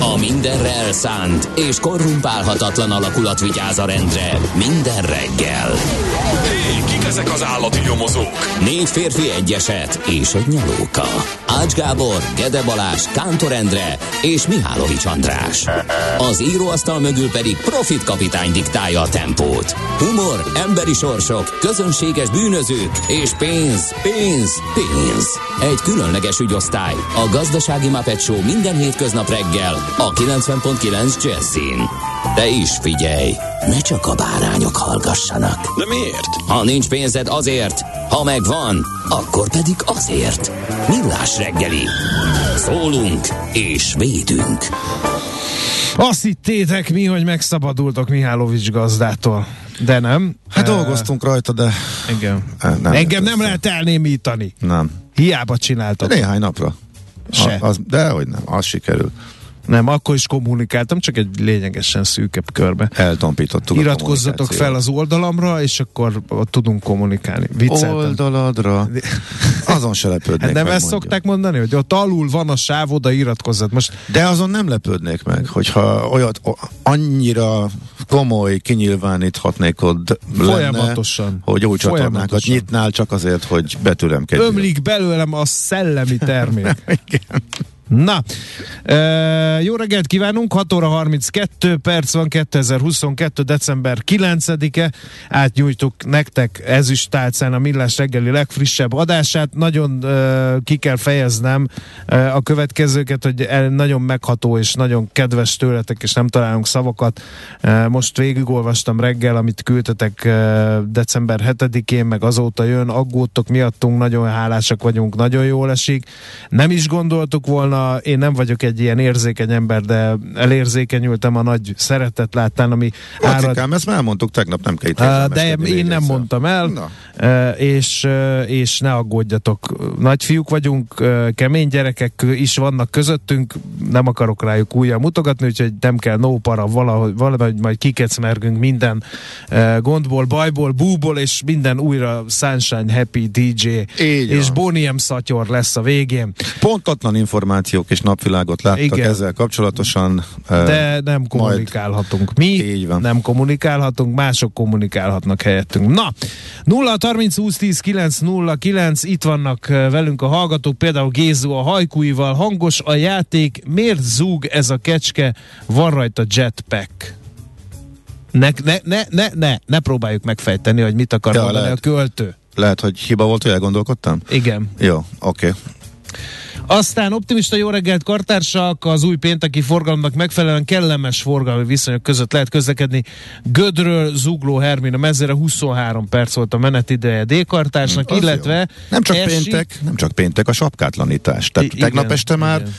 A mindenre elszánt és korrumpálhatatlan alakulat vigyáz a rendre minden reggel. Hé, kik ezek az állati nyomozók? Négy férfi egyeset és egy nyalóka. Ács Gábor, Gede Balázs, Kántor Endre és Mihálovics András. Az íróasztal mögül pedig Profit kapitány diktálja a tempót. Humor, emberi sorsok, közönséges bűnözők és pénz, pénz, pénz. Egy különleges ügyosztály. A Gazdasági Muppet Show minden hétköznap reggel a 90.9 Jazzin. De is figyelj, ne csak a bárányok hallgassanak. De miért? Ha nincs pénzed azért, ha megvan, akkor pedig azért. Millás reggeli. Szólunk és védünk. Azt hittétek mi, hogy megszabadultok Mihálovics gazdától. De nem. Hát dolgoztunk rajta, de Igen. eh, nem Engem nem lehet elnémítani. Nem. Hiába De csináltak. néhány napra. Se. A, az, de hogy nem, az sikerül. Nem, akkor is kommunikáltam, csak egy lényegesen szűkebb körbe. Eltompítottuk Iratkozzatok fel az oldalamra, és akkor tudunk kommunikálni. Vicceltem. oldaladra. Azon se lepődnék Hát nem meg, ezt mondja. szokták mondani, hogy ott alul van a sáv, oda iratkozzat. Most De azon nem lepődnék meg, hogyha olyat annyira komoly kinyilváníthatnék ott lenne, Folyamatosan. hogy új csatornákat nyitnál csak azért, hogy betülemkedjél. ömlik belőlem a szellemi termék. Igen. Na, e, jó reggelt kívánunk, 6 óra 32 perc van, 2022. december 9-e, átnyújtuk nektek ezüstálcán a Millás reggeli legfrissebb adását, nagyon e, ki kell fejeznem e, a következőket, hogy el, nagyon megható és nagyon kedves tőletek, és nem találunk szavakat. E, most végigolvastam reggel, amit küldtetek e, december 7-én, meg azóta jön, aggódtok miattunk, nagyon hálásak vagyunk, nagyon jól esik. Nem is gondoltuk volna, én nem vagyok egy ilyen érzékeny ember, de elérzékenyültem a nagy szeretet láttán, ami árad. Lacikám, ezt már elmondtuk tegnap, nem kell itt Uh, de én még nem mondtam el, Na. uh, és, uh, és ne aggódjatok. Nagyfiúk vagyunk, uh, kemény gyerekek is vannak közöttünk, nem akarok rájuk újra mutogatni, úgyhogy nem kell no para, valahogy, valahogy majd kikecmergünk minden uh, gondból, bajból, búból, és minden újra Sunshine Happy DJ, Így és. Boniem szatyor lesz a végén. Pontatlan információk és napvilágot láttak Igen. Ezzel kapcsolatosan. De nem kommunikálhatunk. Mi Így van. nem kommunikálhatunk, mások kommunikálhatnak helyettünk. Na, 0 30 20 10 9 0 9, itt vannak velünk a hallgatók, például Gézu a hajkúival, hangos a játék, miért zúg ez a kecske, van rajta jetpack? Ne, ne, ne, ne, ne, ne próbáljuk megfejteni, hogy mit akar Ja, mondani lehet. a költő. Lehet, hogy hiba volt, hogy elgondolkodtam? Igen. Jó, oké. Okay. Aztán optimista jó reggelt kartársak, az új pénteki forgalomnak megfelelően kellemes forgalmi viszonyok között lehet közlekedni. Gödről, Zugló, Hermina mezére 23 perc volt a menetideje D-kartársnak, Az illetve jó. Nem csak esik- péntek, nem csak péntek, a sapkátlanítás. Tehát I- tegnap igen, este már igen.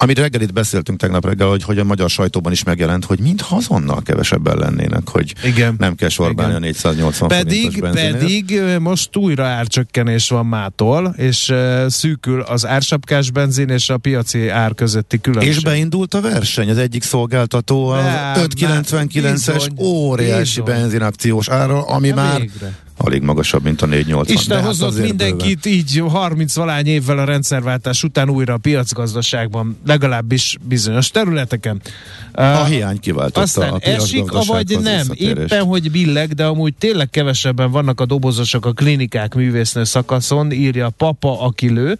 Amit reggelit beszéltünk tegnap reggel, hogy, hogy a magyar sajtóban is megjelent, hogy mind azonnal kevesebben lennének, hogy Igen. nem kell sorbálni Igen. a 480 Pedig, pedig most újra árcsökkenés van mától, és uh, szűkül az ársapkás benzin és a piaci ár közötti különbség. És beindult a verseny, az egyik szolgáltató az Nem, 5,99-es bizony, óriási benzinakciós ára, ami már végre. Alig magasabb, mint a 480. Isten hát hozott azért mindenkit így 30 valány évvel a rendszerváltás után újra a piacgazdaságban, legalábbis bizonyos területeken. bőven. A Uh, hiány kiváltotta aztán a esik, avagy nem. Éppen, hogy billeg, de amúgy tényleg kevesebben vannak a dobozosok a klinikák művésznő szakaszon, írja a papa, aki lő.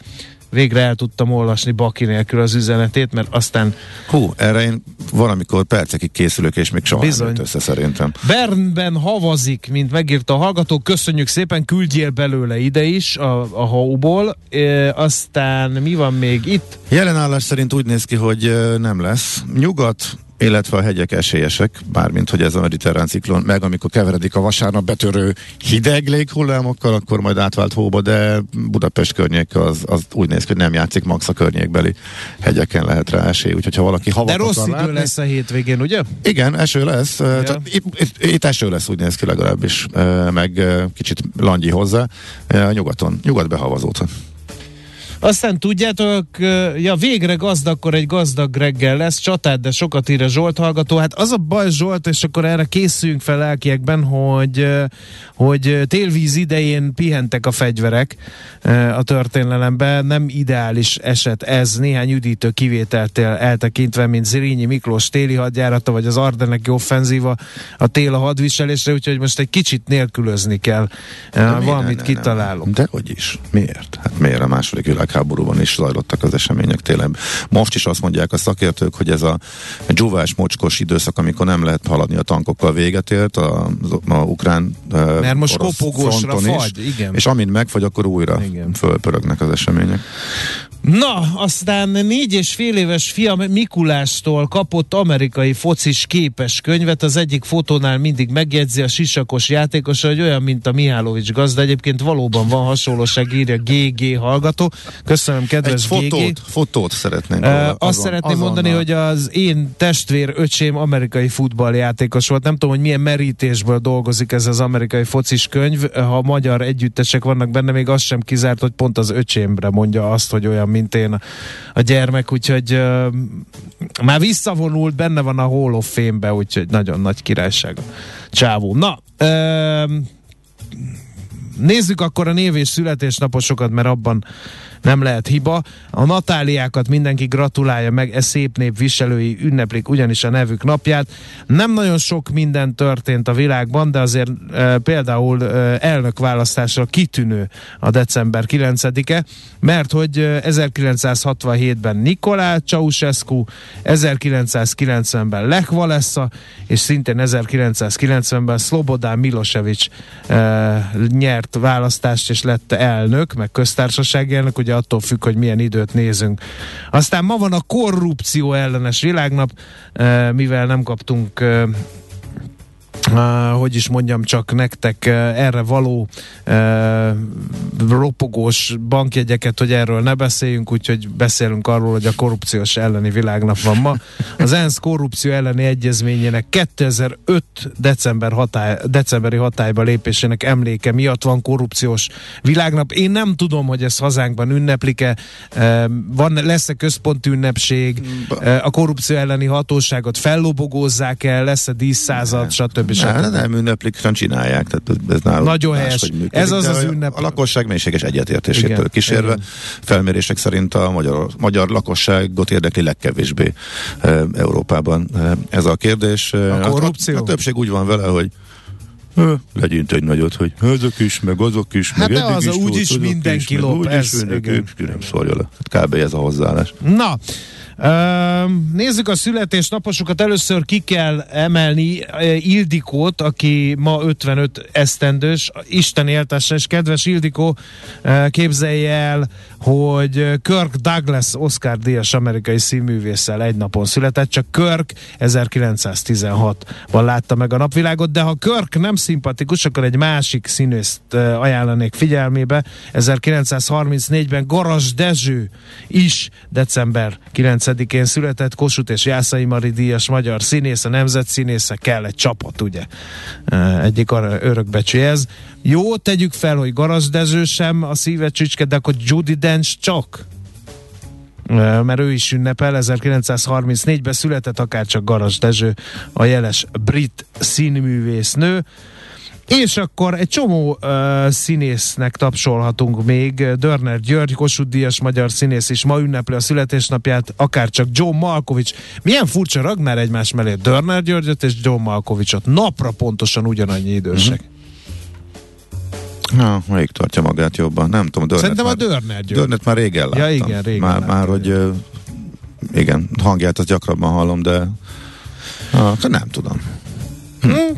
Végre el tudtam olvasni Baki nélkül az üzenetét, mert aztán Hú, erre én valamikor percekig készülök, és még soha Bizony. nem össze szerintem. Bernben havazik, mint megírta a hallgató. Köszönjük szépen, küldjél belőle ide is a, a hóból. E, aztán mi van még itt? Jelenállás szerint úgy néz ki, hogy nem lesz. Nyugat illetve a hegyek esélyesek, bármint hogy ez a mediterrán ciklon, meg amikor keveredik a vasárnap betörő hideg léghullámokkal, akkor majd átvált hóba, de Budapest környék az, az úgy néz ki, hogy nem játszik, max a környékbeli hegyeken lehet rá esély, úgyhogy ha valaki havat De rossz idő látni, lesz a hétvégén, ugye? igen, eső lesz. Ja. Tehát itt, itt, itt eső lesz, úgy néz ki legalábbis, meg kicsit langyi hozzá. Eh, Nyugaton, nyugat behavazódhat. Aztán tudjátok, ja végre gazdagkor egy gazdag reggel lesz, csatát, de sokat ír a Zsolt hallgató. Hát az a baj Zsolt, és akkor erre készüljünk fel lelkiekben, hogy, hogy télvíz idején pihentek a fegyverek a történelemben. Nem ideális eset ez, néhány üdítő kivételtől eltekintve, mint Zirínyi Miklós téli hadjárata, vagy az Ardeneki offenzíva a tél a hadviselésre, úgyhogy most egy kicsit nélkülözni kell. De valamit Ne, ne, kitalálunk. De hogy is? Miért? Hát miért a második világháborúban is zajlottak az események tényleg? Most is azt mondják a szakértők, hogy ez a dzsúvás, mocskos időszak, amikor nem lehet haladni a tankokkal véget ért a, a ukrán Mert most kopogósra is, fagy, igen. És amint megfagy, akkor újra Igen. fölpörögnek az események. Na, aztán négy és fél éves fiam Mikulástól kapott amerikai focis képes könyvet. Az egyik fotónál mindig megjegyzi a sisakos játékos, hogy olyan, mint a Mihálovics gazda. Egyébként valóban van hasonlóság, írja GG hallgató. Köszönöm, Egy kedves GG. fotót, fotót szeretnénk. Uh, azon- azt szeretném azonnal. mondani, hogy az én testvér öcsém amerikai futballjátékos volt. Nem tudom, hogy milyen merítésből dolgozik ez az amerikai focis könyv. Ha magyar együttesek vannak benne, még az sem kizárt, hogy pont az öcsémre mondja azt, hogy olyan, mint én a, gyermek, úgyhogy uh, már visszavonult, benne van a Hall of Fame-be, úgyhogy nagyon nagy királyság csávó. Na, uh, Nézzük akkor a név és születésnaposokat, mert abban nem lehet hiba. A Natáliákat mindenki gratulálja meg, e szép nép viselői ünneplik ugyanis a nevük napját. Nem nagyon sok minden történt a világban, de azért e, például e, elnökválasztásra kitűnő a december 9-e, mert hogy e, 1967-ben Nikolá Ceausescu, 1990-ben Lech Walesa, és szintén 1990-ben Slobodán Milosevic e, nyert választást, és lett elnök, meg köztársasági elnök, ugye attól függ, hogy milyen időt nézünk. Aztán ma van a korrupció ellenes világnap, e, mivel nem kaptunk e, Uh, hogy is mondjam csak nektek erre való uh, ropogós bankjegyeket, hogy erről ne beszéljünk, úgyhogy beszélünk arról, hogy a korrupciós elleni világnap van ma. Az ENSZ korrupció elleni egyezményének 2005 december hatály, decemberi hatályba lépésének emléke miatt van korrupciós világnap. Én nem tudom, hogy ez hazánkban ünneplik-e, uh, van, lesz-e központi ünnepség, uh, a korrupció elleni hatóságot fellobogózzák el, lesz-e díszszázad, stb. Ne, stb. nem ünneplik, hanem csinálják. Tehát ez nálunk Nagyon máshogy helyes. működik. Ez az az ünnep. A lakosság mélységes egyetértésétől Igen, kísérve igen. felmérések szerint a magyar, magyar lakosságot érdekli legkevésbé e, Európában e, ez a kérdés. E, A korrupció? A, a, többség úgy van vele, hogy legyint egy nagyot, hogy ezek is, meg azok is, Hát meg de eddig az is úgy volt, is azok mindenki meg lop, ez, igen. ki nem szólja le. Hát Kb. ez a hozzáállás. Na, nézzük a születésnaposokat. Először ki kell emelni ö, Ildikót, aki ma 55 esztendős. Isten éltesse, és kedves Ildikó, ö, képzelje el, hogy ö, Kirk Douglas Oscar-díjas amerikai színművésszel egy napon született, csak Kirk 1916-ban látta meg a napvilágot, de ha Kirk nem szimpatikus, akkor egy másik színészt ajánlanék figyelmébe. 1934-ben Garas Dezső is december 9-én született Kossuth és Jászai Mari díjas magyar színész, a nemzetszínésze, kell egy csapat, ugye? Egyik örökbecsű ez. Jó, tegyük fel, hogy Garas Dezső sem a szíve csücske, de akkor Judy Dench csak mert ő is ünnepel, 1934-ben született akárcsak Garas Dezső, a jeles brit színművésznő. És akkor egy csomó uh, színésznek tapsolhatunk még. Dörner György, Kossuth Díjas magyar színész is ma ünnepli a születésnapját, akár csak John Malkovich. Milyen furcsa ragnár egymás mellé Dörner Györgyöt és John Malkovichot. Napra pontosan ugyanannyi idősek. Na, melyik tartja magát jobban? Nem tudom. Dörnet Szerintem a már, Dörner György. Dörnet már régen láttam. Ja, igen, régen Már, láttam, már hogy ö, igen, hangját azt gyakrabban hallom, de ah, nem tudom.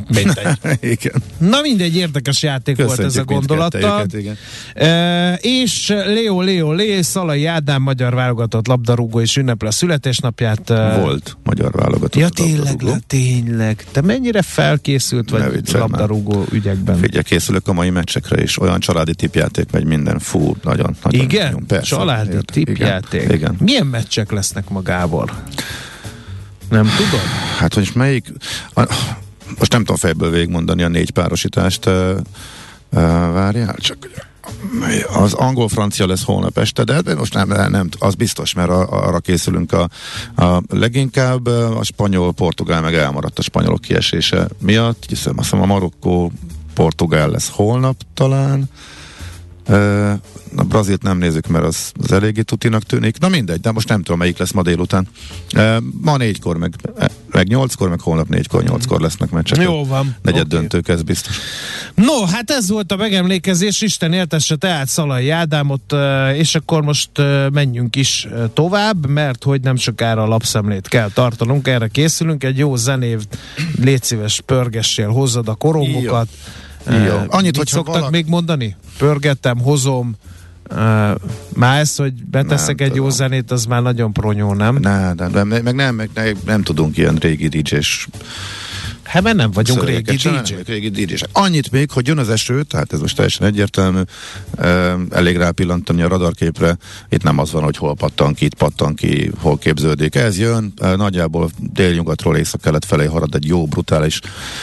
Mindegy. igen. Na mindegy, érdekes játék volt ez a Köszöntjük igen. E, és Leo, Leo, Lé, Szalai Ádám, magyar válogatott labdarúgó is ünnepli a születésnapját. Volt magyar válogatott. Ja, tényleg, le, tényleg. Te mennyire felkészült vagy már. labdarúgó ügyekben? Figyelj, készülök a mai meccsekre is. Olyan családi tipjáték megy minden. Fú, nagyon, nagyon. Igen? nagyon, persze. Családi Ért- tipjáték. Igen, igen. Milyen meccsek lesznek magából? Nem tudod? Hát, hogy melyik... A, most nem tudom fejből végigmondani a négy párosítást. Uh, uh, várjál, csak az angol-francia lesz holnap este, de de most nem, nem, az biztos, mert arra készülünk a, a leginkább a spanyol-portugál meg elmaradt a spanyolok kiesése miatt, hiszen azt hiszem a Marokkó-portugál lesz holnap talán, a Brazilt nem nézzük, mert az, az eléggé tutinak tűnik. Na mindegy, de most nem tudom, melyik lesz ma délután. Uh, ma négykor, meg, meg nyolckor, meg holnap négykor, nyolckor lesznek meccsek. Jó van. Negyed Oké. döntők, ez biztos. No, hát ez volt a megemlékezés, Isten éltesse tehát Szalai Ádámot, és akkor most menjünk is tovább, mert hogy nem sokára a lapszemlét kell tartanunk, erre készülünk, egy jó zenév, légy szíves, pörgessél, hozzad a korongokat. Jó. Eh, Annyit, mit hogyha szoktak valaki- még mondani? Pörgettem, hozom, Uh, már ez, hogy beteszek Nem egy jó tudom. zenét, az már nagyon pronyó, nem? Ne, de, de, meg nem, meg ne, nem tudunk ilyen régi DJ-s Mert nem vagyunk régi szövegeket csinálni, DJ. meg régi dj Annyit még, hogy jön az eső, tehát ez most teljesen egyértelmű, e, elég rápillantani a radarképre, itt nem az van, hogy hol pattan ki, itt pattan ki, hol képződik. Ez jön, e, nagyjából délnyugatról észak-kelet felé harad egy jó, brutális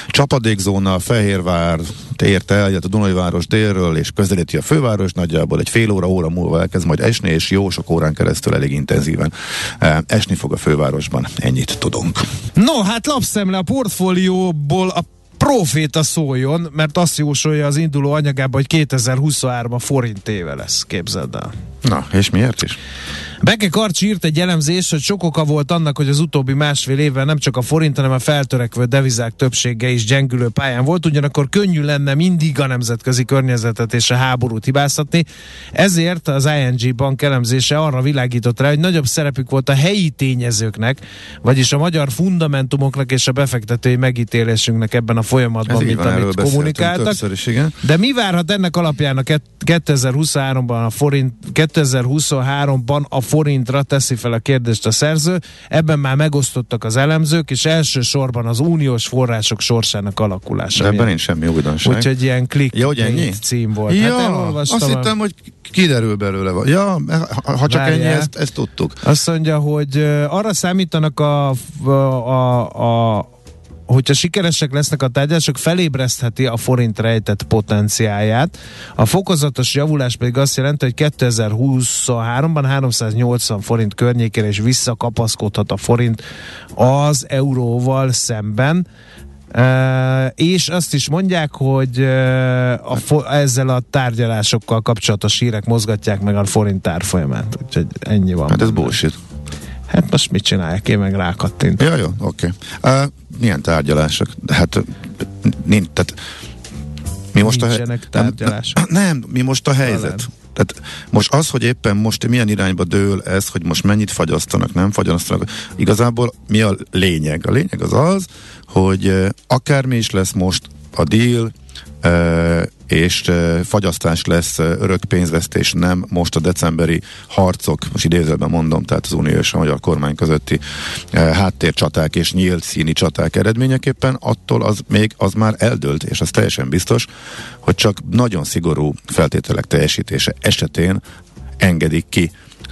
csapadékzóna, Fehérvár ért el, a Dunai város délről, és közelíti a főváros, nagyjából egy fél óra, óra múlva elkezd majd esni, és jó sok órán keresztül elég intenzíven e, esni fog a fővárosban. Ennyit tudunk. No, hát lapszemle a portfólióból a proféta szóljon, mert azt jósolja az induló anyagában, hogy 2023 a forint éve lesz, képzeld el. Na, és miért is? Beke Karcsi írt egy elemzést, hogy sok oka volt annak, hogy az utóbbi másfél évben nem csak a forint, hanem a feltörekvő devizák többsége is gyengülő pályán volt, ugyanakkor könnyű lenne mindig a nemzetközi környezetet és a háborút hibáztatni. Ezért az ING bank elemzése arra világított rá, hogy nagyobb szerepük volt a helyi tényezőknek, vagyis a magyar fundamentumoknak és a befektetői megítélésünknek ebben a folyamatban, Ez mint van, amit kommunikáltak. is, igen. De mi várhat ennek alapján a ket- 2023-ban a forint, 2023-ban a forintra teszi fel a kérdést a szerző. Ebben már megosztottak az elemzők, és elsősorban az uniós források sorsának alakulása. De ebben nincs semmi újdonság. Úgyhogy ilyen klik Ja, ennyi? cím volt. Ja, hát azt a- hittem, hogy kiderül belőle. Ja, ha csak Várjál. ennyi, ezt, ezt tudtuk. Azt mondja, hogy arra számítanak a, a, a, a hogyha sikeresek lesznek a tárgyalások, felébresztheti a forint rejtett potenciáját. A fokozatos javulás pedig azt jelenti, hogy 2023-ban 380 forint környékére is visszakapaszkodhat a forint az euróval szemben. Uh, és azt is mondják, hogy uh, a fo- ezzel a tárgyalásokkal kapcsolatos hírek mozgatják meg a forint árfolyamát. Úgyhogy ennyi van. Hát ez bullshit. Hát most mit csinálják? Én meg rákattint. Ja, jó, oké. Okay. Uh, milyen tárgyalások? Hát nincs, tehát mi most a tárgyalások. Nem, nem, mi most a helyzet? Talán. Tehát most az, hogy éppen most milyen irányba dől ez, hogy most mennyit fagyasztanak, nem fagyasztanak, igazából mi a lényeg? A lényeg az az, hogy akármi is lesz most a deal, és fagyasztás lesz, örök pénzvesztés, nem most a decemberi harcok, most idézőben mondom, tehát az unió és a magyar kormány közötti háttércsaták és nyílt színi csaták eredményeképpen, attól az még az már eldőlt, és az teljesen biztos, hogy csak nagyon szigorú feltételek teljesítése esetén engedik ki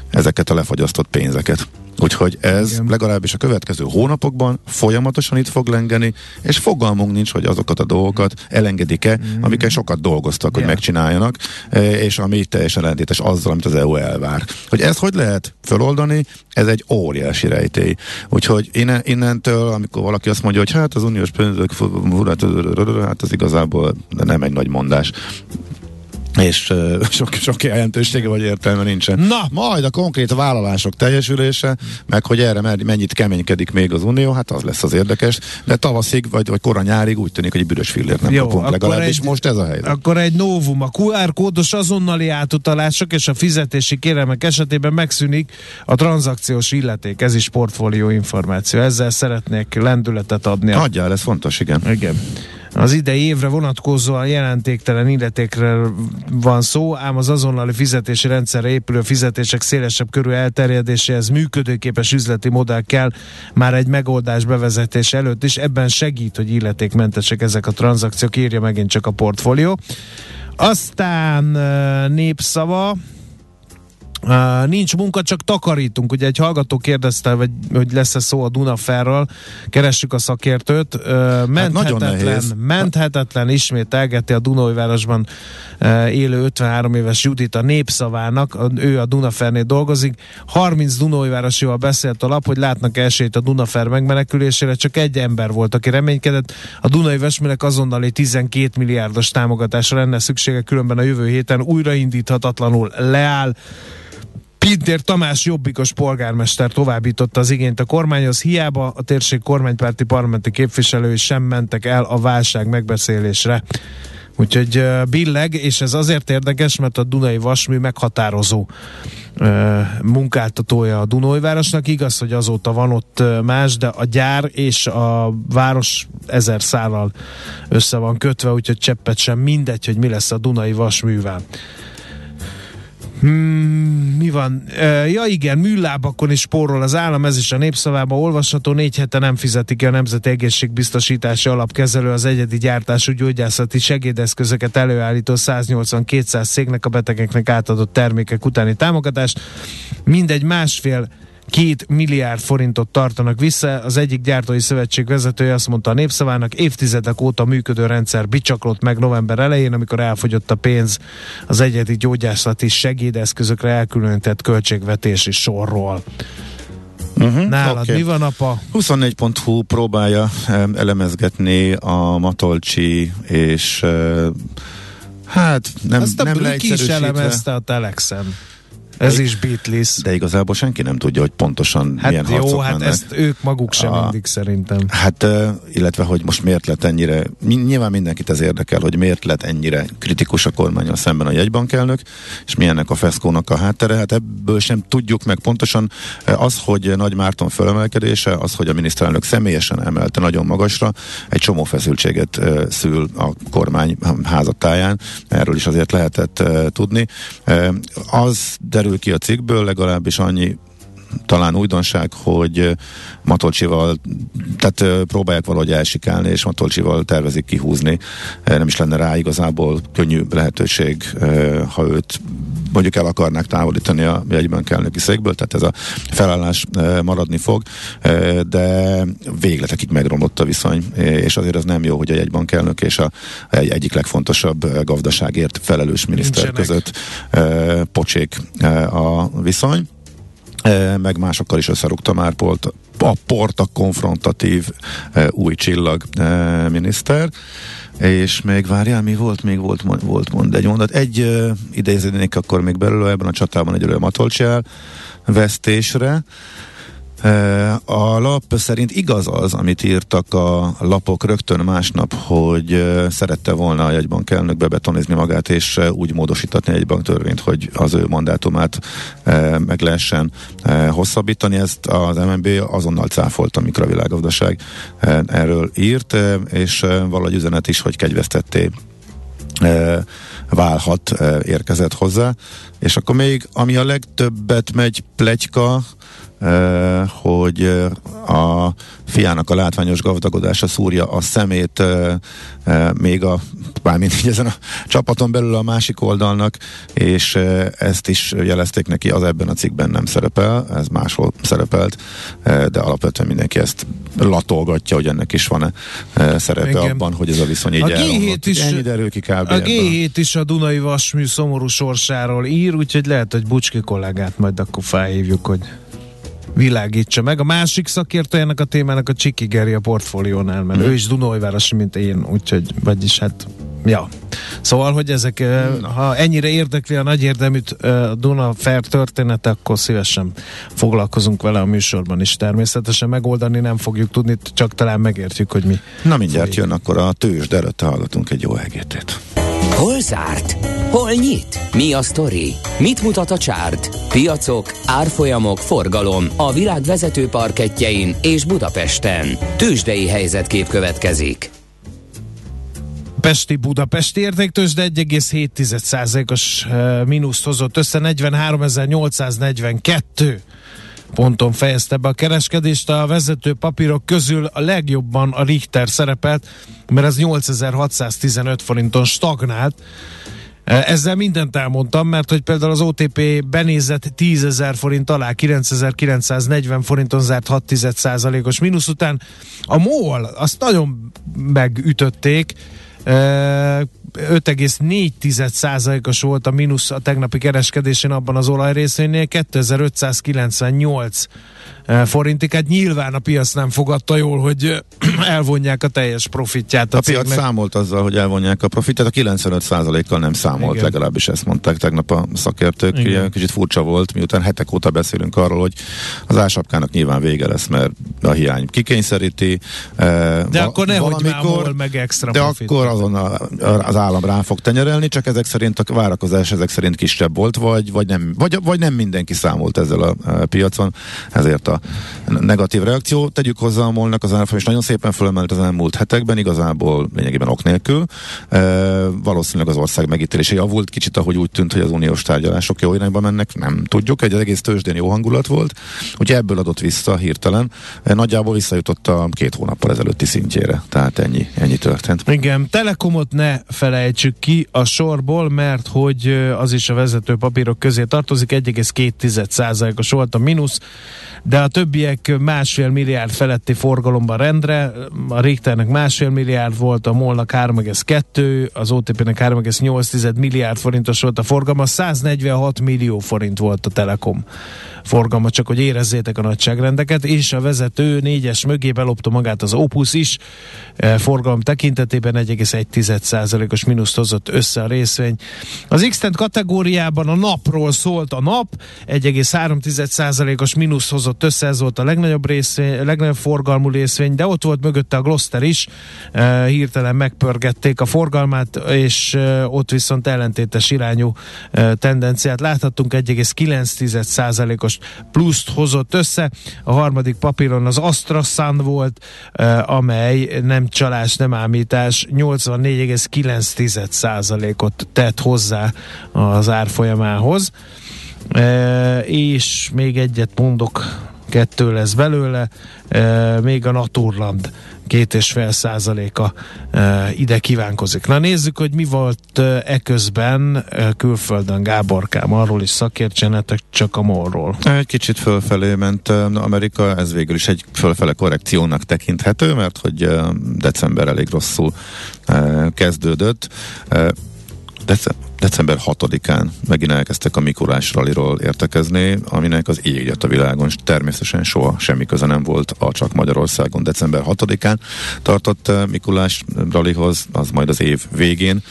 ezeket a lefagyasztott pénzeket. Úgyhogy ez Igen. legalábbis a következő hónapokban folyamatosan itt fog lengeni, és fogalmunk nincs, hogy azokat a dolgokat elengedik-e, mm. amiket sokat dolgoztak, hogy Ja. megcsináljanak, eh, és ami teljesen ellentétes azzal, amit az EU elvár. Hogy ezt hogy lehet feloldani, ez egy óriási rejtély. Úgyhogy innen, innentől, amikor valaki azt mondja, hogy hát az uniós pénzek, hát az igazából nem egy nagy mondás. És sok, sok jelentősége vagy értelme nincsen. Na! Majd a konkrét vállalások teljesülése, meg hogy erre mennyit keménykedik még az Unió, hát az lesz az érdekes, de tavaszig, vagy, vagy kora nyárig úgy tűnik, hogy egy büdös fillért nem Jó, kapunk legalábbis egy- most ez a helyzet. Akkor egy novum, a QR kódos azonnali átutalások és a fizetési kérelmek esetében megszűnik a tranzakciós illeték. Ez is portfólió információ. Ezzel szeretnék lendületet adni. Adjál, ez fontos, igen. Igen. Az idei évre vonatkozóan jelentéktelen illetékre van szó, ám az azonnali fizetési rendszerre épülő fizetések szélesebb körű elterjedéséhez működőképes üzleti modell kell már egy megoldás bevezetése előtt is. Ebben segít, hogy illetékmentesek ezek a tranzakciók, írja megint csak a portfólió. Aztán népszava, Uh, nincs munka, csak takarítunk. Ugye egy hallgató kérdezte, vagy, hogy lesz-e szó a Dunaferről, keressük a szakértőt. Uh, menthetetlen, nehéz. menthetetlen ismét elgeti a Dunajvárosban uh, élő 53 éves Judit a népszavának, ő a Dunafernél dolgozik. 30 Dunajvárosival beszélt a lap, hogy látnak esélyt a Dunafer megmenekülésére, csak egy ember volt, aki reménykedett. A Dunai Vesmérek azonnali 12 milliárdos támogatásra lenne szüksége, különben a jövő héten újraindíthatatlanul leáll. Pintér Tamás jobbikos polgármester továbbította az igényt a kormányhoz, hiába a térség kormánypárti parlamenti képviselői sem mentek el a válság megbeszélésre. Úgyhogy billeg, és ez azért érdekes, mert a Dunai Vasmű meghatározó munkáltatója a Dunajvárosnak. Igaz, hogy azóta van ott más, de a gyár és a város ezer szállal össze van kötve, úgyhogy cseppet sem mindegy, hogy mi lesz a Dunai Vasművel. Hmm, mi van? Ja igen, műlábakon is spórol az állam, ez is a népszavában olvasható. Négy hete nem fizetik ki a Nemzeti Egészségbiztosítási Alapkezelő az egyedi gyártású gyógyászati segédeszközöket előállító 180-200 cégnek a betegeknek átadott termékek utáni támogatást. Mindegy másfél két milliárd forintot tartanak vissza. Az egyik gyártói szövetség vezetője azt mondta a népszavának, évtizedek óta működő rendszer bicsaklott meg november elején, amikor elfogyott a pénz az egyedi gyógyászati segédeszközökre elkülönített költségvetési sorról. Uh-huh, Nálad oké. mi van, apa? 24.hu próbálja em, elemezgetni a Matolcsi és hát nem, Ezt a nem Brüki is elemezte a Telexen. Ez is Beatles. de igazából senki nem tudja, hogy pontosan Hát milyen jó, harcok hát mennek. ezt ők maguk sem A- mindig szerintem. Hát, illetve, hogy most miért lett ennyire, nyilván mindenkit ez érdekel, hogy miért lett ennyire kritikus a kormányon szemben a jegybankelnök, és mi ennek a feszkónak a háttere. Hát ebből sem tudjuk meg pontoson Ö, az, hogy Nagy Márton fölemelkedése, az, hogy a miniszterelnök személyesen emelte nagyon magasra, egy csomó feszültséget szül a kormány házatáján. Erről is azért lehetett tudni. Az derül ki a cikkből, legalábbis annyi talán újdonság, hogy Matolcsival, tehát próbálják valahogy elsikálni, és Matolcsival tervezik kihúzni. Nem is lenne rá igazából könnyű lehetőség, ha őt mondjuk el akarnák távolítani a jegybankelnöki székből, tehát ez a felállás ö, maradni fog, ö, de végletekig megromlott a viszony, és azért az nem jó, hogy a jegybankelnök és a egy, egyik legfontosabb ö, gazdaságért felelős miniszter Nincsenek. között pocsék a viszony. E, meg másokkal is összerúgta már port, a port a konfrontatív e, új csillag e, miniszter. És még várjál, mi volt? Még volt, volt mond egy mondat. Egy e, idéznék akkor még belőle ebben a csatában egy Matolcsel vesztésre. A lap szerint igaz az, amit írtak a lapok rögtön másnap, hogy szerette volna a jegybank elnök bebetonizni magát, és úgy módosítatni egy banktörvényt, hogy az ő mandátumát meg lehessen hosszabbítani. Ezt az MNB azonnal cáfolta, amikor a világgazdaság erről írt, és valahogy üzenet is, hogy kegyvesztetté válhat, érkezett hozzá. És akkor még, ami a legtöbbet megy plegyka, hogy a fiának a látványos gazdagodása szúrja a szemét még a mármint így ezen a csapaton belül a másik oldalnak, és ezt is jelezték neki, az ebben a cikkben nem szerepel, ez máshol szerepelt, de alapvetően mindenki ezt latolgatja, hogy ennek is van-e szerepe Igen. abban, hogy ez a viszony így A G7 elromlott. is- Ennyi derül ki kb. A ebből. G7 is a Dunai Vasmű szomorú sorsáról ír, úgyhogy lehet, hogy Bucski kollégát majd akkor felhívjuk, hogy világítsa meg. A másik szakértő ennek a témának a Csiki Geri a portfóliónál, mert ő is Dunajvárosi, mint én, úgyhogy, vagyis hát, ja. Szóval, hogy ezek, hmm. ha ennyire érdekli a nagy érdeműt Duna Fair története, akkor szívesen foglalkozunk vele a műsorban is. Természetesen megoldani nem fogjuk tudni, csak talán megértjük, hogy mi. Na mindjárt jön akkor a tőzs, de előtte hallgatunk egy jó hegétét. Hol zárt? Hol nyit? Mi a sztori? Mit mutat a csárt? Piacok, árfolyamok, forgalom a világ vezető parketjein és Budapesten. Tősdei helyzetkép következik. Pesti Budapesti értéktős, de 1,7%-os mínuszt hozott össze 43.842 ponton fejezte be a kereskedést. A vezető papírok közül a legjobban a Richter szerepelt, mert ez 8615 forinton stagnált. Ezzel mindent elmondtam, mert hogy például az OTP benézett 10 forint alá, 9940 forinton zárt 6 os mínusz után. A MOL azt nagyon megütötték, 5,4%-os volt a mínusz a tegnapi kereskedésén abban az olajrészénél, 2598 Eh, forintig. Hát nyilván a piac nem fogadta jól, hogy eh, elvonják a teljes profitját. A, a piac számolt azzal, hogy elvonják a profitját, a 95%-kal nem számolt, Igen. legalábbis ezt mondták tegnap a szakértők. Igen. Kicsit furcsa volt, miután hetek óta beszélünk arról, hogy az ásapkának nyilván vége lesz, mert a hiány kikényszeríti. Eh, de va- akkor nehogy valamikor, meg extra De profit. akkor azon a, az állam rá fog tenyerelni, csak ezek szerint a várakozás ezek szerint kisebb volt, vagy, vagy, nem, vagy, vagy nem mindenki számolt ezzel a piacon, ezért a negatív reakció. Tegyük hozzá a molnak az árfolyam, és nagyon szépen fölemelt az elmúlt hetekben, igazából lényegében ok nélkül. E, valószínűleg az ország megítélése javult, kicsit ahogy úgy tűnt, hogy az uniós tárgyalások jó irányba mennek, nem tudjuk. Egy egész tőzsdén jó hangulat volt, ugye ebből adott vissza hirtelen. E, nagyjából visszajutott a két hónappal ezelőtti szintjére, tehát ennyi, ennyi történt. Igen, Telekomot ne felejtsük ki a sorból, mert hogy az is a vezető papírok közé tartozik, 1,2%-os volt a mínusz, de a többiek másfél milliárd feletti forgalomban rendre, a Richternek másfél milliárd volt, a Molnak 3,2, az OTP-nek 3,8 milliárd forintos volt a forgalma, 146 millió forint volt a Telekom forgalma, csak hogy érezzétek a nagyságrendeket, és a vezető négyes mögé belopta magát az Opus is, e, forgalom tekintetében 1,1%-os mínuszt hozott össze a részvény. Az x kategóriában a napról szólt a nap, 1,3%-os mínuszt hozott össze, ez volt a legnagyobb, részvény, legnagyobb forgalmú részvény, de ott volt mögötte a Gloster is, hirtelen megpörgették a forgalmát, és ott viszont ellentétes irányú tendenciát láthattunk, 1,9%-os most pluszt hozott össze. A harmadik papíron az Astra Sun volt, amely nem csalás, nem ámítás, 84,9%-ot tett hozzá az árfolyamához. Eh, és még egyet mondok, kettő lesz belőle, e, még a Naturland két és fél százaléka e, ide kívánkozik. Na nézzük, hogy mi volt e, eközben e, külföldön Gáborkám, arról is szakértsenetek csak a morról. Egy kicsit fölfelé ment Amerika, ez végül is egy fölfele korrekciónak tekinthető, mert hogy december elég rosszul kezdődött. Dece- december 6-án megint elkezdtek a Mikulás ralliról értekezni, aminek az ég a világon, és természetesen soha semmi köze nem volt a csak Magyarországon. December 6-án tartott eh, Mikulás rallihoz, az majd az év végén.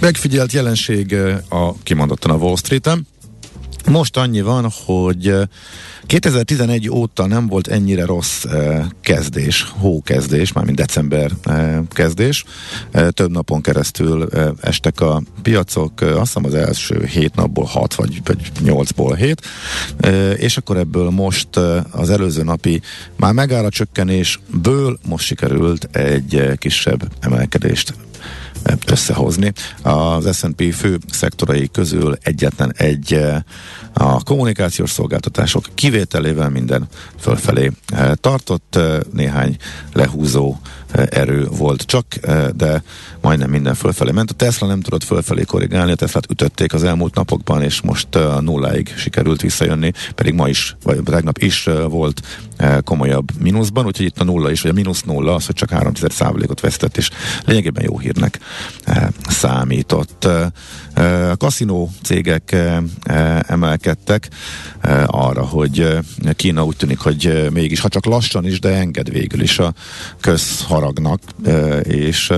Megfigyelt jelenség eh, a kimondottan a Wall Street-en. Most annyi van, hogy eh, 2011 óta nem volt ennyire rossz kezdés, hókezdés, mármint december kezdés. Több napon keresztül estek a piacok, azt hiszem az első hét napból hat, vagy, vagy nyolcból hét, eh, és akkor ebből most az előző napi már megáll a csökkenésből most sikerült egy kisebb emelkedést összehozni. Az S&P fő szektorai közül egyetlen egy eh, a kommunikációs szolgáltatások kivételével minden fölfelé eh, tartott, eh, néhány lehúzó erő volt csak, de majdnem minden fölfelé ment. A Tesla nem tudott fölfelé korrigálni, a Teslát ütötték az elmúlt napokban, és most a nulláig sikerült visszajönni, pedig ma is, vagy tegnap is volt komolyabb mínuszban, úgyhogy itt a nulla is, vagy a mínusz nulla, az, hogy csak 3 ot vesztett, és lényegében jó hírnek számított. A kaszinó cégek emelkedtek arra, hogy Kína úgy tűnik, hogy mégis, ha csak lassan is, de enged végül is a közharagnak, és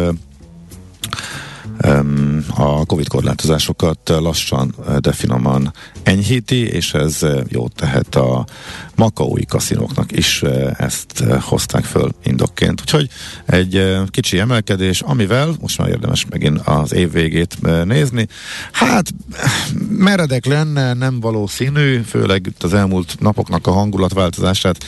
a Covid korlátozásokat lassan, de finoman enyhíti, és ez jót tehet a makaói kaszinóknak is ezt hozták föl indokként. Úgyhogy egy kicsi emelkedés, amivel most már érdemes megint az év végét nézni. Hát meredek lenne, nem valószínű, főleg az elmúlt napoknak a hangulatváltozását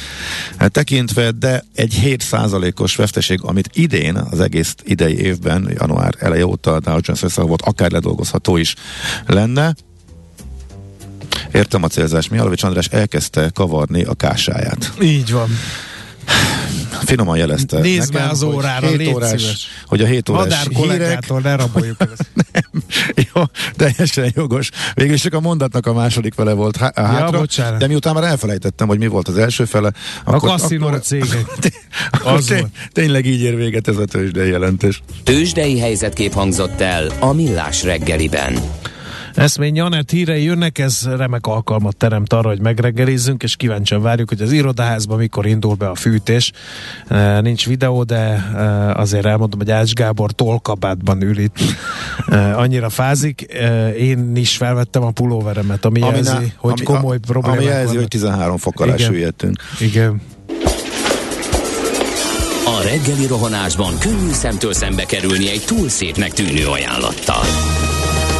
tekintve, de egy 7%-os veszteség, amit idén, az egész idei évben, január eleje óta a Dow Jones volt, akár ledolgozható is lenne. Értem a célzás. Mialovics András elkezdte kavarni a kásáját. Így van. Finoman jelezte. Nézd már az órára, hogy légy 7 órás, szíves. hogy a 7 órás Madár hírek, kollégától ne raboljuk ezt. nem, jó, teljesen jogos. Végül is csak a mondatnak a második fele volt há- hátra, bocsánat. de miután már elfelejtettem, hogy mi volt az első fele, akkor, kaszinó akkor, cégek. akkor Az tény- tényleg így ér véget ez a tőzsdei jelentés. Tőzsdei helyzetkép hangzott el a Millás reggeliben. Eszmény Janett hírei jönnek, ez remek alkalmat teremt arra, hogy megreggelizzünk, és kíváncsian várjuk, hogy az irodaházban mikor indul be a fűtés. E, Nincs videó, de e, azért elmondom, hogy Ács Gábor tollkabátban ül itt. E, Annyira fázik. E, Én is felvettem a pulóveremet, ami, ami jelzi, ná- hogy ami- komoly a- problémák Ami jelzi, vannak. hogy 13 fok alá Igen. süllyedtünk. Igen. A reggeli rohanásban könnyű szemtől szembe kerülni egy túl szépnek tűnő ajánlattal.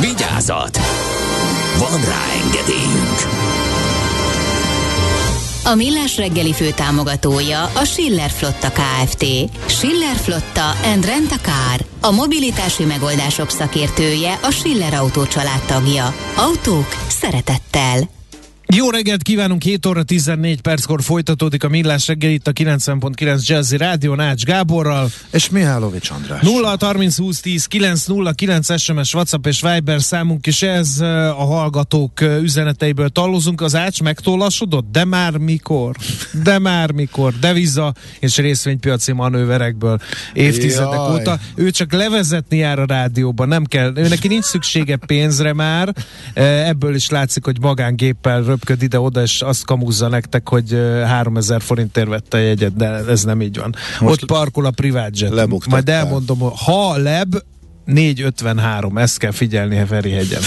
Vigyázat! Van rá engedélyünk! A Millás reggeli fő támogatója a Schiller Flotta KFT. Schiller Flotta and Rent a Car. A mobilitási megoldások szakértője a Schiller Autó családtagja. Autók szeretettel. Jó reggelt kívánunk, 7 óra 14 perckor folytatódik a Millás reggel itt a 90.9 Jazzy Rádió Nács Gáborral. És Mihálovics András. 0 30 20 10 909 SMS, WhatsApp és Viber számunk is ez a hallgatók üzeneteiből tallozunk. Az ács megtollasodott? De már mikor? De már mikor? Deviza és részvénypiaci manőverekből évtizedek Jaj. óta. Ő csak levezetni jár a rádióba, nem kell. Ő neki nincs szüksége pénzre már. Ebből is látszik, hogy magángéppel röpköd ide-oda, és azt kamúzza nektek, hogy eh, 3000 forintért vette a jegyet, de ez nem így van. Most Ott parkol a privát jet. Majd elmondom, ha leb, 453, ezt kell figyelni Ferihegyen.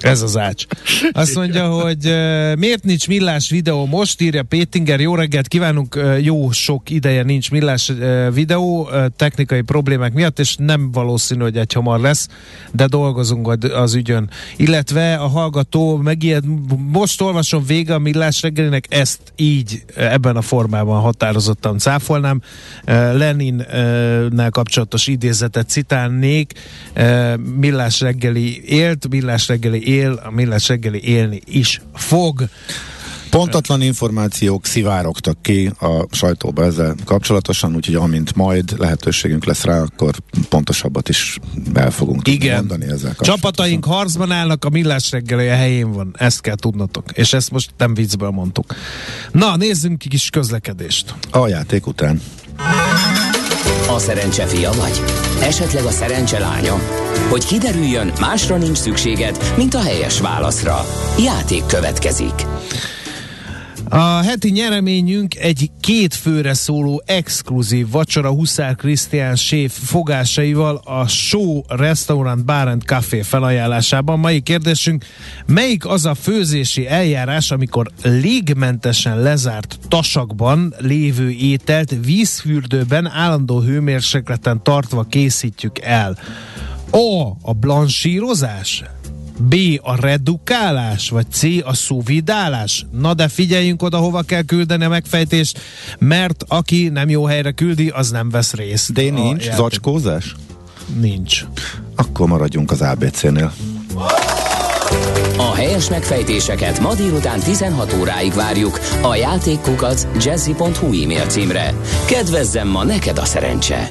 Ez az ács. Azt mondja, hogy uh, miért nincs millás videó most, írja Pétinger, jó reggelt kívánunk, uh, jó sok ideje nincs millás uh, videó, technikai problémák miatt, és nem valószínű, hogy egy hamar lesz, de dolgozunk az ügyön. Illetve a hallgató megijed, most olvasom vége a millás reggelinek, ezt így ebben a formában határozottan cáfolnám. Lenin-nel kapcsolatos idézetet citálnék, millás reggeli élt, millás reggeli él, a millás reggeli élni is fog. Pontatlan információk szivárogtak ki a sajtóba ezzel kapcsolatosan, úgyhogy amint majd lehetőségünk lesz rá, akkor pontosabbat is el fogunk tudni Igen. mondani ezzel kapcsolatosan. Csapataink harcban állnak, a millás reggeli a helyén van. Ezt kell tudnotok. És ezt most nem viccből mondtuk. Na, nézzünk ki kis közlekedést. A játék után. A szerencse fia vagy? Esetleg a szerencse lánya? Hogy kiderüljön, másra nincs szükséged, mint a helyes válaszra. Játék következik. A heti nyereményünk egy két főre szóló exkluzív vacsora Huszár Krisztián séf fogásaival a Show Restaurant Bar and Café felajánlásában. Mai kérdésünk, melyik az a főzési eljárás, amikor légmentesen lezárt tasakban lévő ételt vízfürdőben állandó hőmérsékleten tartva készítjük el? A. A blansírozás? B. A redukálás, vagy C. A szuvidálás? Na de figyeljünk oda, hova kell küldeni a megfejtést, mert aki nem jó helyre küldi, az nem vesz részt. D a nincs? játék- Zacskózás? Nincs. Akkor maradjunk az ABC-nél. A helyes megfejtéseket ma délután 16 óráig várjuk a játékkukac jazzy.hu e-mail címre. Kedvezzem ma neked a szerencse!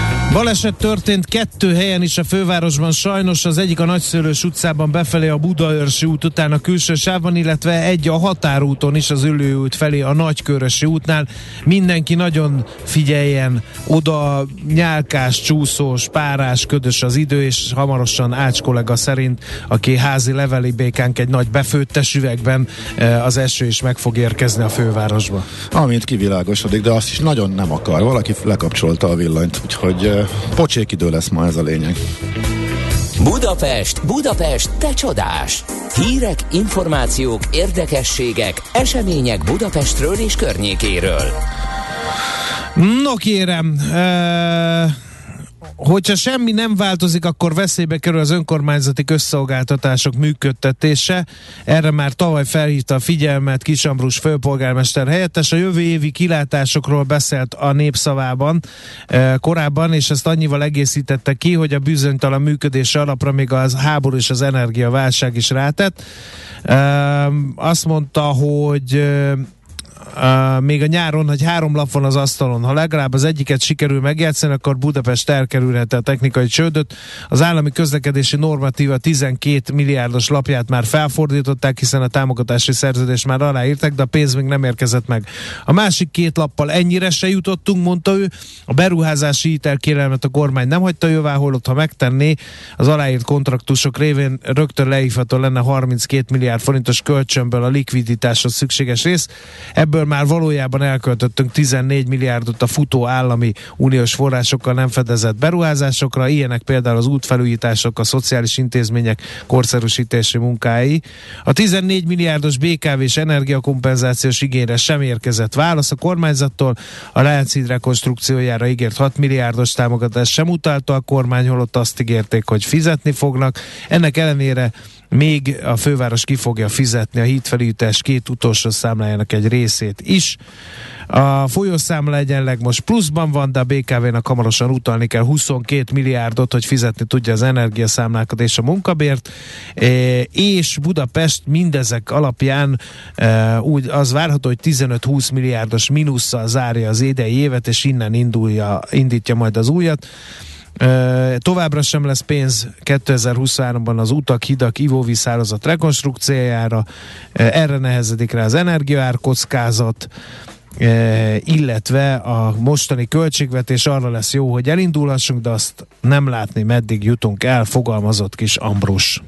Baleset történt kettő helyen is a fővárosban, sajnos az egyik a Nagyszőlős utcában befelé a Budaörsi út után a külső sávban, illetve egy a határúton is az Ülő út felé a Nagykörösi útnál. Mindenki nagyon figyeljen oda, nyálkás, csúszós, párás, ködös az idő, és hamarosan Ács kollega szerint, aki házi leveli békánk egy nagy befőttes üvegben, eh, az eső is meg fog érkezni a fővárosba. Amint kivilágosodik, de azt is nagyon nem akar. Valaki lekapcsolta a villanyt, úgyhogy eh, pocsék idő lesz ma ez a lényeg. Budapest, Budapest, te csodás! Hírek, információk, érdekességek, események Budapestről és környékéről. No kérem, uh hogyha semmi nem változik, akkor veszélybe kerül az önkormányzati közszolgáltatások működtetése. Erre már tavaly felhívta a figyelmet Kisambrus főpolgármester helyettes. A jövő évi kilátásokról beszélt a népszavában e, korábban, és ezt annyival egészítette ki, hogy a bizonytalan működése alapra még az háború és az energiaválság is rátett. E, azt mondta, hogy e, uh, még a nyáron, hogy három lap van az asztalon. Ha legalább az egyiket sikerül megjátszani, akkor Budapest elkerülhette a technikai csődöt. Az állami közlekedési normatíva 12 milliárdos lapját már felfordították, hiszen a támogatási szerződést már aláírták, de a pénz még nem érkezett meg. A másik két lappal ennyire se jutottunk, mondta ő. A beruházási hitelkérelmet a kormány nem hagyta jóvá, holott ha megtenné, az aláírt kontraktusok révén rögtön leívható lenne 32 milliárd forintos kölcsönből a likviditáshoz szükséges rész. Ebből ebből már valójában elköltöttünk 14 milliárdot a futó állami uniós forrásokkal nem fedezett beruházásokra, ilyenek például az útfelújítások, a szociális intézmények korszerűsítési munkái. A 14 milliárdos BKV és energiakompenzációs igényre sem érkezett válasz a kormányzattól, a Lánchíd rekonstrukciójára ígért 6 milliárdos támogatást sem utalta a kormány, holott azt ígérték, hogy fizetni fognak. Ennek ellenére még a főváros ki fogja fizetni a hídfelújítás két utolsó számlájának egy részét is. A folyószámla egyenleg most pluszban van, de a BKV-nak hamarosan utalni kell 22 milliárdot, hogy fizetni tudja az energiaszámlákat és a munkabért, e, és Budapest mindezek alapján e, úgy az várható, hogy 15-20 milliárdos mínusszal zárja az idei évet, és innen indulja, indítja majd az újat. Továbbra sem lesz pénz 2023-ban az utak, hidak, ivóvízhálózat rekonstrukciójára, erre nehezedik rá az energiaár illetve a mostani költségvetés arra lesz jó, hogy elindulhassunk, de azt nem látni, meddig jutunk el, fogalmazott kis Ambrus.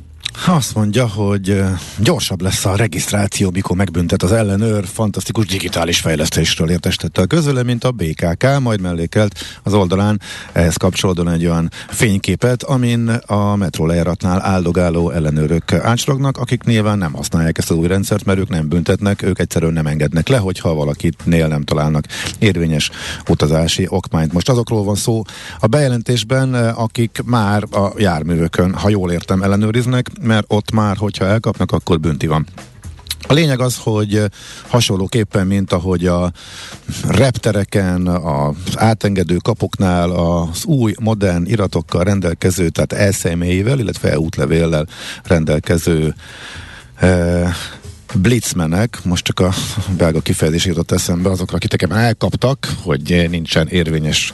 Azt mondja, hogy gyorsabb lesz a regisztráció, mikor megbüntet az ellenőr, fantasztikus digitális fejlesztésről értestette a közöle, mint a BKK, majd mellékelt az oldalán. Ehhez kapcsolódóan egy olyan fényképet, amin a metró lejáratnál áldogáló ellenőrök ácslognak, akik nyilván nem használják ezt az új rendszert, mert ők nem büntetnek, ők egyszerűen nem engednek le, hogyha valakitnél nem találnak érvényes utazási okmányt. Most azokról van szó a bejelentésben, akik már a járművökön, ha jól értem, ellenőriznek, mert ott már, hogyha elkapnak, akkor bünti van. A lényeg az, hogy hasonlóképpen, mint ahogy a reptereken, az átengedő kapoknál az új, modern iratokkal rendelkező, tehát elszemélyével, illetve útlevéllel rendelkező eh, blitzmenek, most csak a belga kifejezés jutott eszembe, azokra, akik elkaptak, hogy nincsen érvényes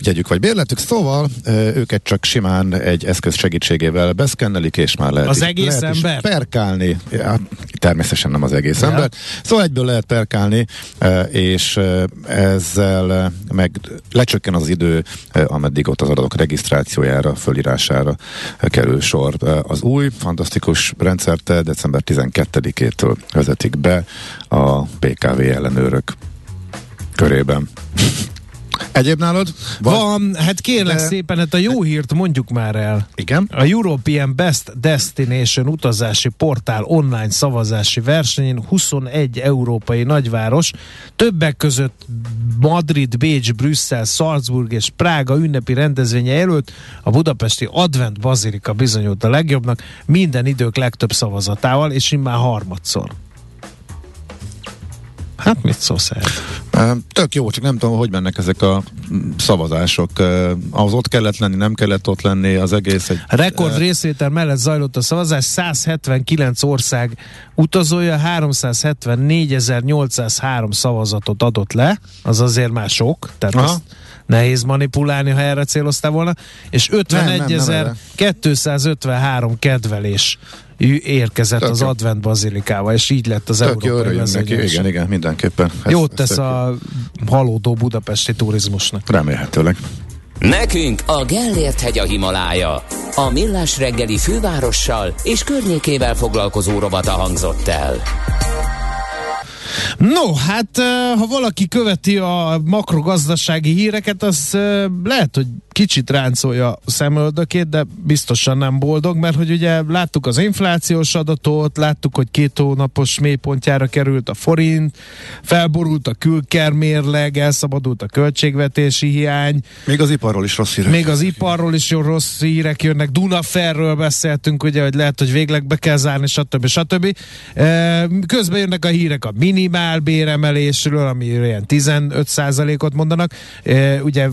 jegyük vagy bérletük, szóval őket csak simán egy eszköz segítségével beszkennelik, és már lehet, az egész lehet ember? perkálni. Ja, természetesen nem az egész ja. ember. Szóval egyből lehet perkálni, és ezzel meg lecsökken az idő, ameddig ott az adatok regisztrációjára, fölirására kerül sor. Az új, fantasztikus rendszert december 12-től vezetik be a PKV ellenőrök körében. Egyéb nálad? Van, Van hát kérlek de... szépen, hát a jó hírt mondjuk már el. Igen? A European Best Destination utazási portál online szavazási versenyén 21 európai nagyváros, többek között Madrid, Bécs, Brüsszel, Salzburg és Prága ünnepi rendezvénye előtt a budapesti Advent Bazilika bizonyult a legjobbnak minden idők legtöbb szavazatával, és immár harmadszor. Hát mit szólsz Tök jó, csak nem tudom, hogy mennek ezek a szavazások. Ahhoz ott kellett lenni, nem kellett ott lenni, az egész egy... Rekord részvétel mellett zajlott a szavazás, 179 ország utazója 374.803 szavazatot adott le, az azért már sok, tehát Aha. azt nehéz manipulálni, ha erre céloztál volna, és 51.253 kedvelés érkezett Tök az jó. Advent Bazilikába, és így lett az Tök Európai jó, neki, igen, igen, mindenképpen. Ez, Jót tesz a halódó budapesti turizmusnak. Remélhetőleg. Nekünk a Gellért hegy a Himalája. A Millás reggeli fővárossal és környékével foglalkozó rovata hangzott el. No, hát ha valaki követi a makrogazdasági híreket, az lehet, hogy kicsit ráncolja a szemöldökét, de biztosan nem boldog, mert hogy ugye láttuk az inflációs adatot, láttuk, hogy két hónapos mélypontjára került a forint, felborult a külkermérleg, elszabadult a költségvetési hiány. Még az iparról is rossz hírek. Még az iparról is jó rossz hírek jönnek. Dunaferről beszéltünk, ugye, hogy lehet, hogy végleg be kell zárni, stb. stb. Közben jönnek a hírek a minimál béremelésről, ami ilyen 15%-ot mondanak. Ugye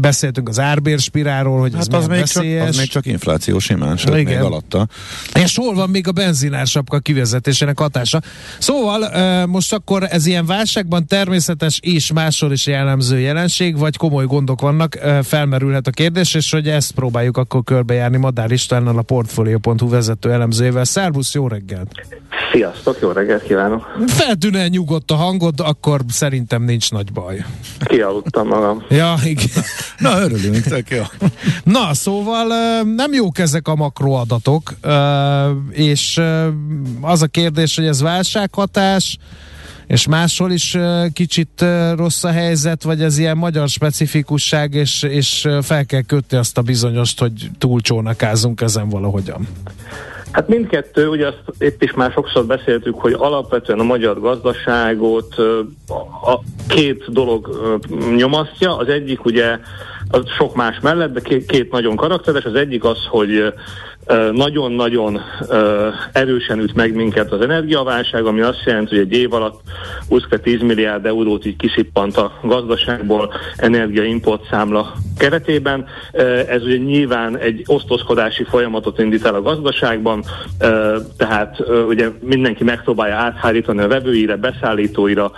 beszéltünk az árbérspiráról, hogy hát ez az még, csak, az még csak infláció simán, sőt még alatta. És hol van még a benzinársapka kivezetésének hatása? Szóval most akkor ez ilyen válságban természetes és máshol is jellemző jelenség, vagy komoly gondok vannak, felmerülhet a kérdés, és hogy ezt próbáljuk akkor körbejárni Madár Istvánnal, a Portfolio.hu vezető elemzőjével. Szervusz, jó reggelt! Sziasztok, jó reggelt kívánok! Feltűnően nyugodt a hangod, akkor szerintem nincs nagy baj. Kialudtam magam. Ja, igen. Na, örülünk, tök jó. Na, szóval nem jók ezek a makroadatok, és az a kérdés, hogy ez válsághatás, és máshol is kicsit rossz a helyzet, vagy ez ilyen magyar specifikusság, és, és fel kell kötni azt a bizonyost, hogy túlcsónakázunk ezen valahogyan. Hát mindkettő, ugye azt itt is már sokszor beszéltük, hogy alapvetően a magyar gazdaságot a két dolog nyomasztja. Az egyik ugye az sok más mellett, de két, két nagyon karakteres. Az egyik az, hogy nagyon-nagyon erősen üt meg minket az energiaválság, ami azt jelenti, hogy egy év alatt 20-10 milliárd eurót így kiszippant a gazdaságból energiaimport számla keretében. Ez ugye nyilván egy osztozkodási folyamatot indít el a gazdaságban, tehát ugye mindenki megpróbálja áthárítani a vevőire, beszállítóira,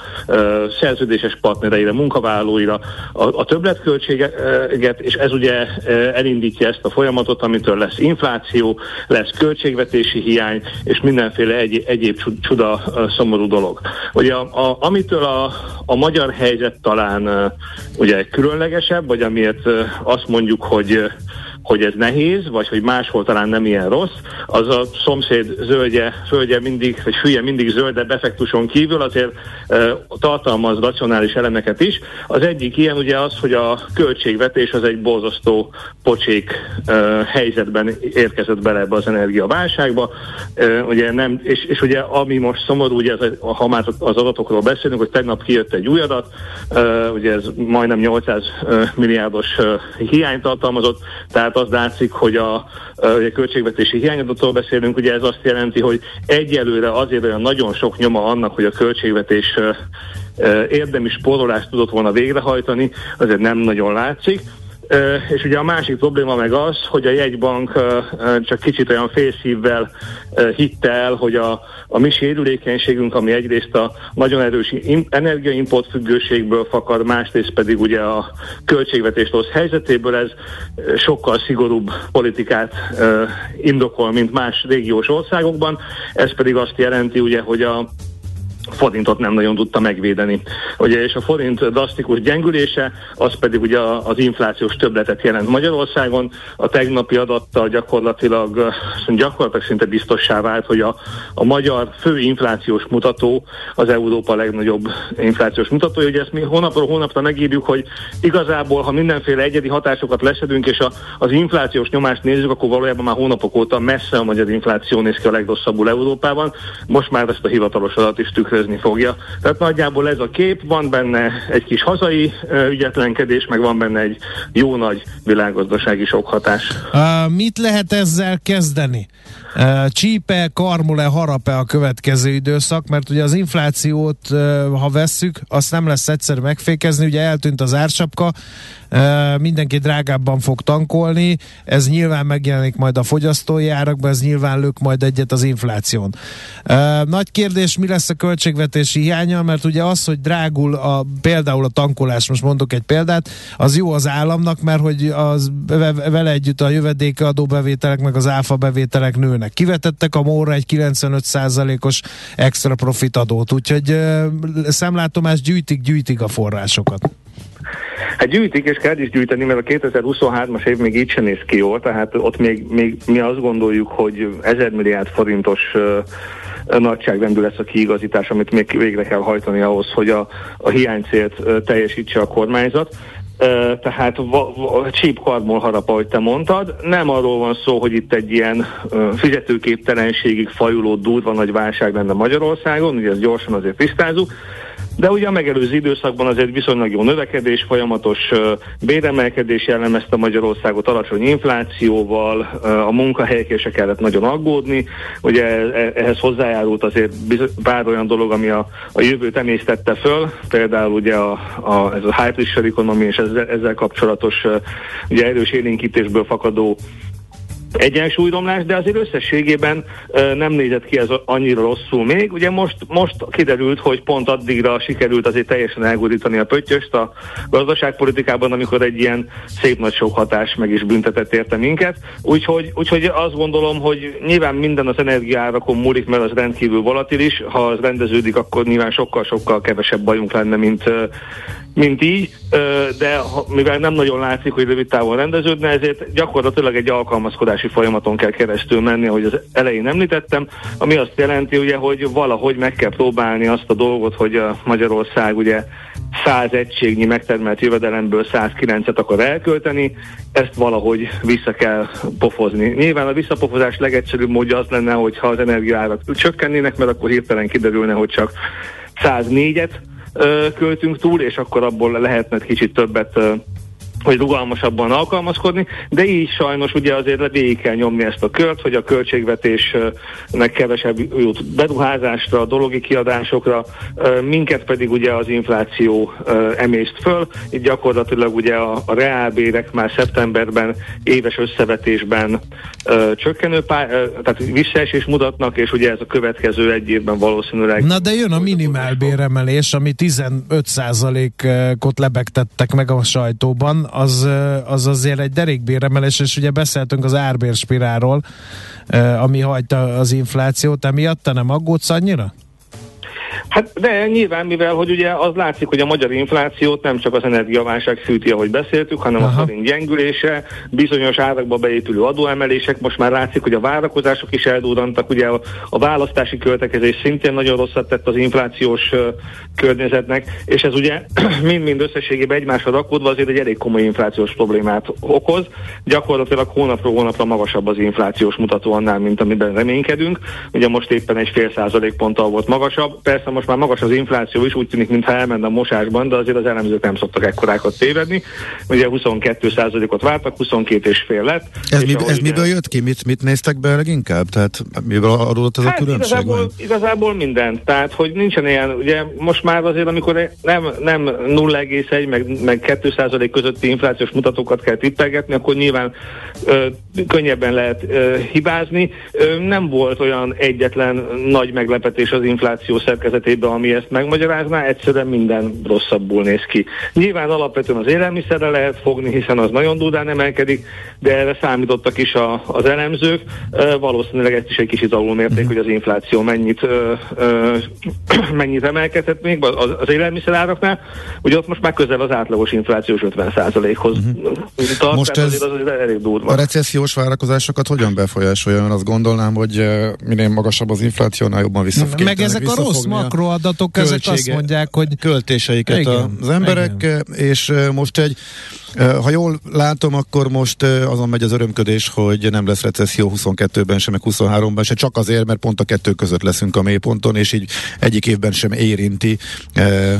szerződéses partnereire, munkavállalóira a, többletköltséget, és ez ugye elindítja ezt a folyamatot, amitől lesz infláció, infláció, lesz költségvetési hiány, és mindenféle egy, egyéb csuda szomorú dolog. Ugye a, a, amitől a, a magyar helyzet talán ugye különlegesebb, vagy amiért azt mondjuk, hogy hogy ez nehéz, vagy hogy máshol talán nem ilyen rossz, az a szomszéd zöldje, földje mindig, vagy fülye mindig zöldebb effektuson kívül azért e, tartalmaz racionális elemeket is. Az egyik ilyen ugye az, hogy a költségvetés az egy borzasztó pocsék e, helyzetben érkezett bele ebbe az energiaválságba. E, ugye nem, és, és ugye ami most szomorú, ugye ha már az adatokról beszélünk, hogy tegnap kijött egy új adat, e, ugye ez majdnem 800 milliárdos e, hiányt tartalmazott, tehát tehát az látszik, hogy a, a költségvetési hiányadatról beszélünk, ugye ez azt jelenti, hogy egyelőre azért olyan nagyon sok nyoma annak, hogy a költségvetés érdemi spórolást tudott volna végrehajtani, azért nem nagyon látszik. És ugye a másik probléma meg az, hogy a jegybank csak kicsit olyan félszívvel hitte el, hogy a, a mi sérülékenységünk, ami egyrészt a nagyon erős energiaimport függőségből fakad, másrészt pedig ugye a költségvetés rossz helyzetéből, ez sokkal szigorúbb politikát indokol, mint más régiós országokban. Ez pedig azt jelenti ugye, hogy a forintot nem nagyon tudta megvédeni. Ugye, és a forint drasztikus gyengülése, az pedig ugye az inflációs többletet jelent Magyarországon. A tegnapi adattal gyakorlatilag, gyakorlatilag szinte biztossá vált, hogy a, a magyar fő inflációs mutató az Európa legnagyobb inflációs mutatója. Ugye ezt mi hónapról hónapra megírjuk, hogy igazából, ha mindenféle egyedi hatásokat leszedünk, és a, az inflációs nyomást nézzük, akkor valójában már hónapok óta messze a magyar infláció néz ki a legrosszabbul Európában. Most már ezt a hivatalos adat is tükröz tükrözni fogja. Tehát nagyjából ez a kép, van benne egy kis hazai ügyetlenkedés, meg van benne egy jó nagy világgazdasági sok hatás. Uh, mit lehet ezzel kezdeni? Csípe, karmol-e, harap-e a következő időszak, mert ugye az inflációt, ha vesszük, azt nem lesz egyszerű megfékezni, ugye eltűnt az ársapka, mindenki drágábban fog tankolni, ez nyilván megjelenik majd a fogyasztói árakban, ez nyilván lök majd egyet az infláción. Nagy kérdés, mi lesz a költségvetési hiánya, mert ugye az, hogy drágul a, például a tankolás, most mondok egy példát, az jó az államnak, mert hogy az vele együtt a jövedék adóbevételek meg az áfa bevételek nőnek. Kivetettek a móra egy 95%-os extra profit adót, úgyhogy szemlátomás gyűjtik, gyűjtik a forrásokat. Hát gyűjtik, és kell is gyűjteni, mert a 2023-as év még így sem néz ki jól, tehát ott még, még mi azt gondoljuk, hogy 1000 milliárd forintos uh, nagyságrendű lesz a kiigazítás, amit még végre kell hajtani ahhoz, hogy a, a hiánycélt teljesítse a kormányzat. Tehát va, va, csíp karmol harap, ahogy te mondtad. Nem arról van szó, hogy itt egy ilyen uh, fizetőképtelenségig fajuló durva nagy válság lenne Magyarországon, ugye ezt gyorsan azért tisztázunk, de ugye a megelőző időszakban azért viszonylag jó növekedés, folyamatos béremelkedés jellemezte Magyarországot alacsony inflációval, a munkahelyekért se kellett nagyon aggódni, ugye e, ehhez hozzájárult azért pár olyan dolog, ami a, a jövőt emésztette föl, például ugye a, a, ez a high pressure economy és ezzel, ezzel kapcsolatos ugye erős élénkítésből fakadó egyensúlyromlás, de azért összességében nem nézett ki ez annyira rosszul még. Ugye most, most kiderült, hogy pont addigra sikerült azért teljesen elgurítani a pöttyöst a gazdaságpolitikában, amikor egy ilyen szép nagy sok hatás meg is büntetett érte minket. Úgyhogy, úgyhogy azt gondolom, hogy nyilván minden az energiárakon múlik, mert az rendkívül volatilis. Ha az rendeződik, akkor nyilván sokkal-sokkal kevesebb bajunk lenne, mint, mint így, de mivel nem nagyon látszik, hogy rövid távon rendeződne, ezért gyakorlatilag egy alkalmazkodási folyamaton kell keresztül menni, ahogy az elején említettem, ami azt jelenti, ugye, hogy valahogy meg kell próbálni azt a dolgot, hogy a Magyarország ugye 100 egységnyi megtermelt jövedelemből 109-et akar elkölteni, ezt valahogy vissza kell pofozni. Nyilván a visszapofozás legegyszerűbb módja az lenne, hogyha az energiaárak csökkennének, mert akkor hirtelen kiderülne, hogy csak 104-et költünk túl, és akkor abból lehetne kicsit többet hogy rugalmasabban alkalmazkodni, de így sajnos ugye azért végig kell nyomni ezt a kört, hogy a költségvetésnek kevesebb jut beruházásra, dologi kiadásokra, minket pedig ugye az infláció emészt föl, így gyakorlatilag ugye a, a reálbérek már szeptemberben éves összevetésben csökkenő, pár, tehát visszaesés mutatnak, és ugye ez a következő egy évben valószínűleg... Na de jön a minimálbéremelés, ami 15%-ot lebegtettek meg a sajtóban, az, az azért egy derékbéremelés, és ugye beszéltünk az árbérspirálról, ami hagyta az inflációt, emiatt te nem aggódsz annyira? Hát de nyilván, mivel hogy ugye az látszik, hogy a magyar inflációt nem csak az energiaválság fűti, ahogy beszéltük, hanem Aha. a forint gyengülése, bizonyos árakba beépülő adóemelések, most már látszik, hogy a várakozások is eldurrantak, ugye a, a választási költekezés szintén nagyon rosszat tett az inflációs uh, környezetnek, és ez ugye mind-mind összességében egymásra rakódva azért egy elég komoly inflációs problémát okoz. Gyakorlatilag hónapról hónapra magasabb az inflációs mutató annál, mint amiben reménykedünk. Ugye most éppen egy fél százalékponttal volt magasabb. Persze most már magas az infláció is, úgy tűnik, mintha elmenne a mosásban, de azért az elemzők nem szoktak ekkorákat tévedni. Ugye 22%-ot vártak, 22 és fél lett. Ez, mi, ez miből jött ki? Mit, mit néztek be leginkább? Tehát miből adódott ez hát a különbség? Igazából, igazából mindent. Tehát, hogy nincsen ilyen, ugye most már azért, amikor nem, nem 0,1 meg, meg 2 közötti inflációs mutatókat kell tippelgetni, akkor nyilván ö, könnyebben lehet ö, hibázni. Ö, nem volt olyan egyetlen nagy meglepetés az infláció szerkezetében, ami ezt megmagyarázná, egyszerűen minden rosszabbul néz ki. Nyilván alapvetően az élelmiszerre lehet fogni, hiszen az nagyon durván emelkedik, de erre számítottak is a, az elemzők. Valószínűleg ezt is egy kicsit alulmérték, uh-huh. hogy az infláció mennyit, ö, ö, mennyit emelkedhet még az, az élelmiszeráraknál. Ugye ott most már közel az átlagos inflációs 50%-hoz uh-huh. tart, most ez az, az elég durva. A recessziós várakozásokat hogyan befolyásolja? Én azt gondolnám, hogy minél magasabb az inflációnál jobban vissza Meg ezek a rossz makroadatok, ezek azt mondják, hogy költéseiket igen, az emberek, igen. és most egy Ha jól látom, akkor most azon megy az örömködés, hogy nem lesz recesszió 22-ben sem, meg 23-ban sem, csak azért, mert pont a kettő között leszünk a mélyponton, és így egyik évben sem érinti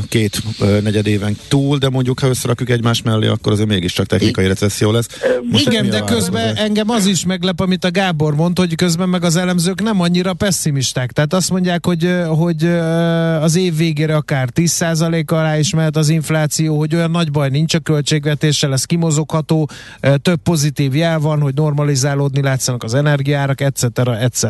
két negyed éven túl, de mondjuk ha összerakjuk egymás mellé, akkor azért mégiscsak technikai recesszió lesz. Most Igen, de közben engem az is meglep, amit a Gábor mondta, hogy közben meg az elemzők nem annyira pessimisták. Tehát azt mondják, hogy, hogy az év végére akár 10% alá is mehet az infláció, hogy olyan nagy baj nincs a költségvetéssel, ez kimozogható, több pozitív jel van, hogy normalizálódni látszanak az energiárak, etc. etc.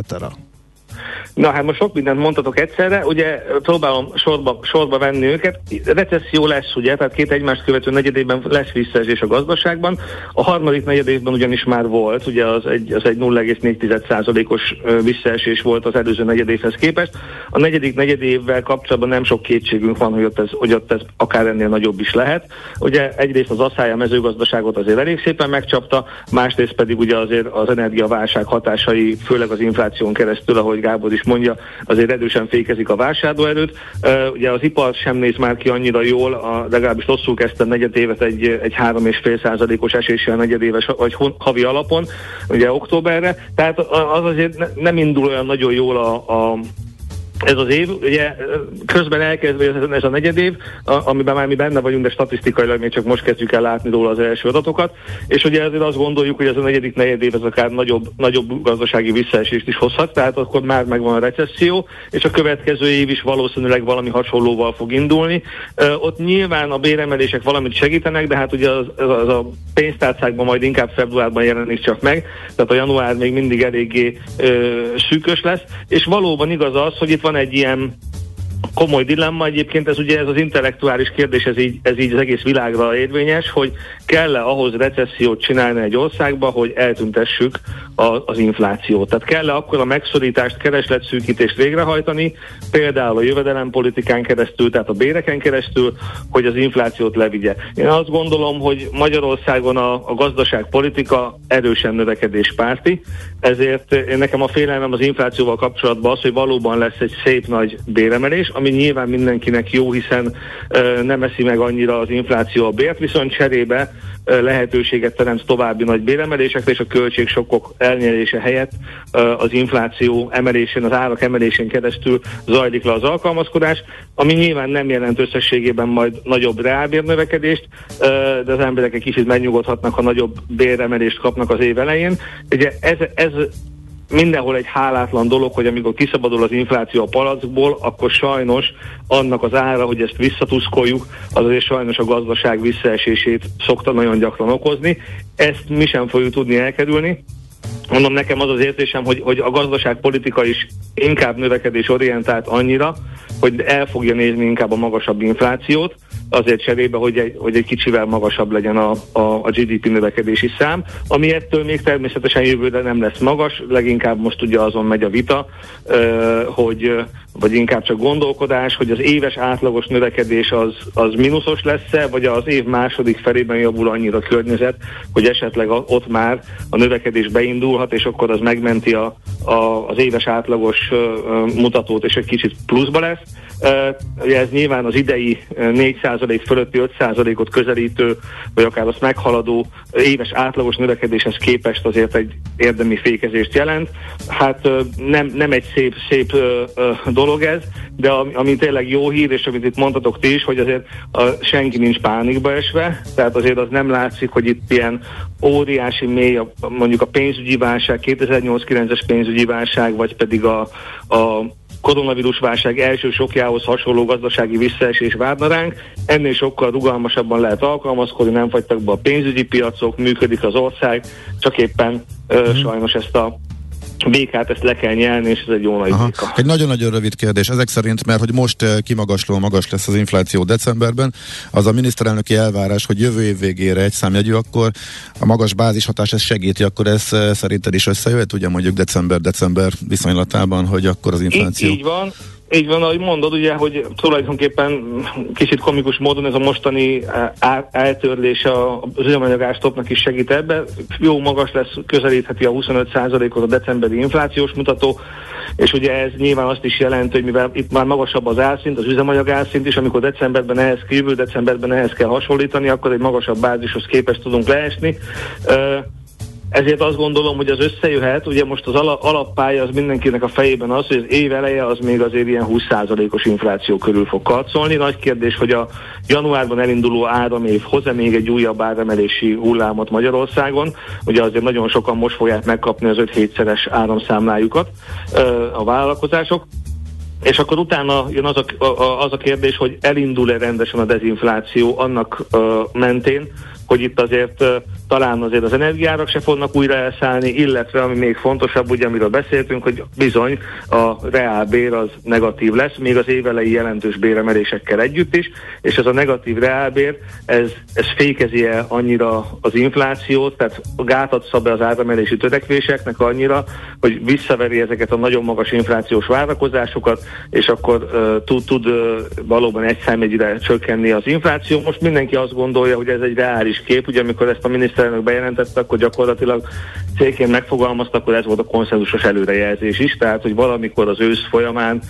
Na hát most sok mindent mondhatok egyszerre, ugye próbálom sorba, sorba venni őket. Recesszió lesz, ugye, tehát két egymást követő negyedében lesz visszaesés a gazdaságban. A harmadik negyedévben ugyanis már volt, ugye az egy, az egy 0,4%-os visszaesés volt az előző negyedévhez képest. A negyedik negyedévvel kapcsolatban nem sok kétségünk van, hogy ott ez, hogy ott ez akár ennél nagyobb is lehet. Ugye egyrészt az asszály mezőgazdaságot azért elég szépen megcsapta, másrészt pedig ugye azért az energiaválság hatásai, főleg az infláción keresztül, ahogy Gábor is mondja, azért erősen fékezik a vásárlóerőt. Ugye az ipar sem néz már ki annyira jól, a, legalábbis rosszul kezdte negyed évet egy, egy 3,5 százalékos eséssel negyedéves vagy havi alapon, ugye októberre, tehát az azért ne, nem indul olyan nagyon jól a, a ez az év, ugye közben elkezdve ez a negyed év, amiben már mi benne vagyunk, de statisztikailag még csak most kezdjük el látni róla az első adatokat, és ugye ezért azt gondoljuk, hogy ez a negyedik negyed év ez akár nagyobb, nagyobb gazdasági visszaesést is hozhat, tehát akkor már megvan a recesszió, és a következő év is valószínűleg valami hasonlóval fog indulni. Ott nyilván a béremelések valamit segítenek, de hát ugye az, az a pénztárcákban majd inkább februárban jelenik csak meg, tehát a január még mindig eléggé ö, szűkös lesz, és valóban igaz az, hogy itt van egy ilyen komoly dilemma. Egyébként, ez ugye ez az intellektuális kérdés, ez így, ez így az egész világra érvényes, hogy kell-e ahhoz recessziót csinálni egy országba, hogy eltüntessük a, az inflációt. Tehát kell-e akkor a megszorítást, keresletszűkítést végrehajtani, például a jövedelempolitikán keresztül, tehát a béreken keresztül, hogy az inflációt levigye. Én azt gondolom, hogy Magyarországon a, a gazdaságpolitika erősen növekedéspárti, ezért én nekem a félelmem az inflációval kapcsolatban az, hogy valóban lesz egy szép nagy béremelés, ami nyilván mindenkinek jó, hiszen ö, nem eszi meg annyira az infláció a bért, viszont cserébe lehetőséget teremt további nagy béremelésekre, és a költségsokkok elnyelése helyett az infláció emelésén, az árak emelésén keresztül zajlik le az alkalmazkodás, ami nyilván nem jelent összességében majd nagyobb reálbérnövekedést, de az emberek egy kicsit megnyugodhatnak, ha nagyobb béremelést kapnak az év elején. Ugye ez, ez mindenhol egy hálátlan dolog, hogy amikor kiszabadul az infláció a palackból, akkor sajnos annak az ára, hogy ezt visszatuszkoljuk, az azért sajnos a gazdaság visszaesését szokta nagyon gyakran okozni. Ezt mi sem fogjuk tudni elkerülni. Mondom, nekem az az érzésem, hogy, hogy a gazdaságpolitika is inkább növekedés orientált annyira, hogy el fogja nézni inkább a magasabb inflációt, azért cserébe, hogy egy, hogy egy kicsivel magasabb legyen a, a, a GDP növekedési szám, ami ettől még természetesen jövőre nem lesz magas, leginkább most ugye azon megy a vita, hogy vagy inkább csak gondolkodás, hogy az éves átlagos növekedés az, az mínuszos lesz-e, vagy az év második felében javul annyira a környezet, hogy esetleg ott már a növekedés beindulhat, és akkor az megmenti a, a, az éves átlagos mutatót, és egy kicsit pluszba lesz. Uh, ez nyilván az idei 4% fölötti 5%-ot közelítő, vagy akár azt meghaladó éves átlagos növekedéshez képest azért egy érdemi fékezést jelent. Hát nem, nem egy szép, szép dolog ez, de ami, ami tényleg jó hír, és amit itt mondhatok ti is, hogy azért senki nincs pánikba esve, tehát azért az nem látszik, hogy itt ilyen óriási mély, a, mondjuk a pénzügyi válság, 2008-9-es pénzügyi válság, vagy pedig a, a koronavírus válság első sokjához hasonló gazdasági visszaesés várna ránk. Ennél sokkal rugalmasabban lehet alkalmazkodni, nem fagytak be a pénzügyi piacok, működik az ország, csak éppen ö, mm. sajnos ezt a békát ezt le kell nyelni, és ez egy jó nagy Aha. béka. Egy nagyon-nagyon rövid kérdés. Ezek szerint, mert hogy most eh, kimagasló magas lesz az infláció decemberben, az a miniszterelnöki elvárás, hogy jövő év végére egy számjegyű, akkor a magas bázishatás ezt segíti, akkor ez eh, szerinted is összejöhet, ugye mondjuk december-december viszonylatában, hogy akkor az infláció... Így, így van. Így van, ahogy mondod, ugye, hogy tulajdonképpen kicsit komikus módon ez a mostani eltörlés a üzemanyagástopnak is segít ebbe. Jó magas lesz, közelítheti a 25%-ot a decemberi inflációs mutató, és ugye ez nyilván azt is jelenti, hogy mivel itt már magasabb az árszint, az üzemanyag árszint is, amikor decemberben ehhez kívül, decemberben ehhez kell hasonlítani, akkor egy magasabb bázishoz képest tudunk leesni. Ezért azt gondolom, hogy az összejöhet, ugye most az alappálya az mindenkinek a fejében az, hogy az év eleje az még azért ilyen 20%-os infláció körül fog karcolni. Nagy kérdés, hogy a januárban elinduló áramév hoz-e még egy újabb áremelési hullámot Magyarországon. Ugye azért nagyon sokan most fogják megkapni az 5-7-szeres áramszámlájukat a vállalkozások. És akkor utána jön az a, az a kérdés, hogy elindul-e rendesen a dezinfláció annak uh, mentén, hogy itt azért talán azért az energiárak se fognak újra elszállni, illetve ami még fontosabb, ugye amiről beszéltünk, hogy bizony a reálbér az negatív lesz, még az évelei jelentős béremelésekkel együtt is, és ez a negatív reálbér, ez, ez fékezi -e annyira az inflációt, tehát gátat szab az áremelési törekvéseknek annyira, hogy visszaveri ezeket a nagyon magas inflációs várakozásokat, és akkor uh, tud, tud uh, valóban egy számegyre csökkenni az infláció. Most mindenki azt gondolja, hogy ez egy reális kép, ugye amikor ezt a miniszterelnök bejelentette, akkor gyakorlatilag cégként megfogalmazta, akkor ez volt a konszenzusos előrejelzés is, tehát hogy valamikor az ősz folyamán,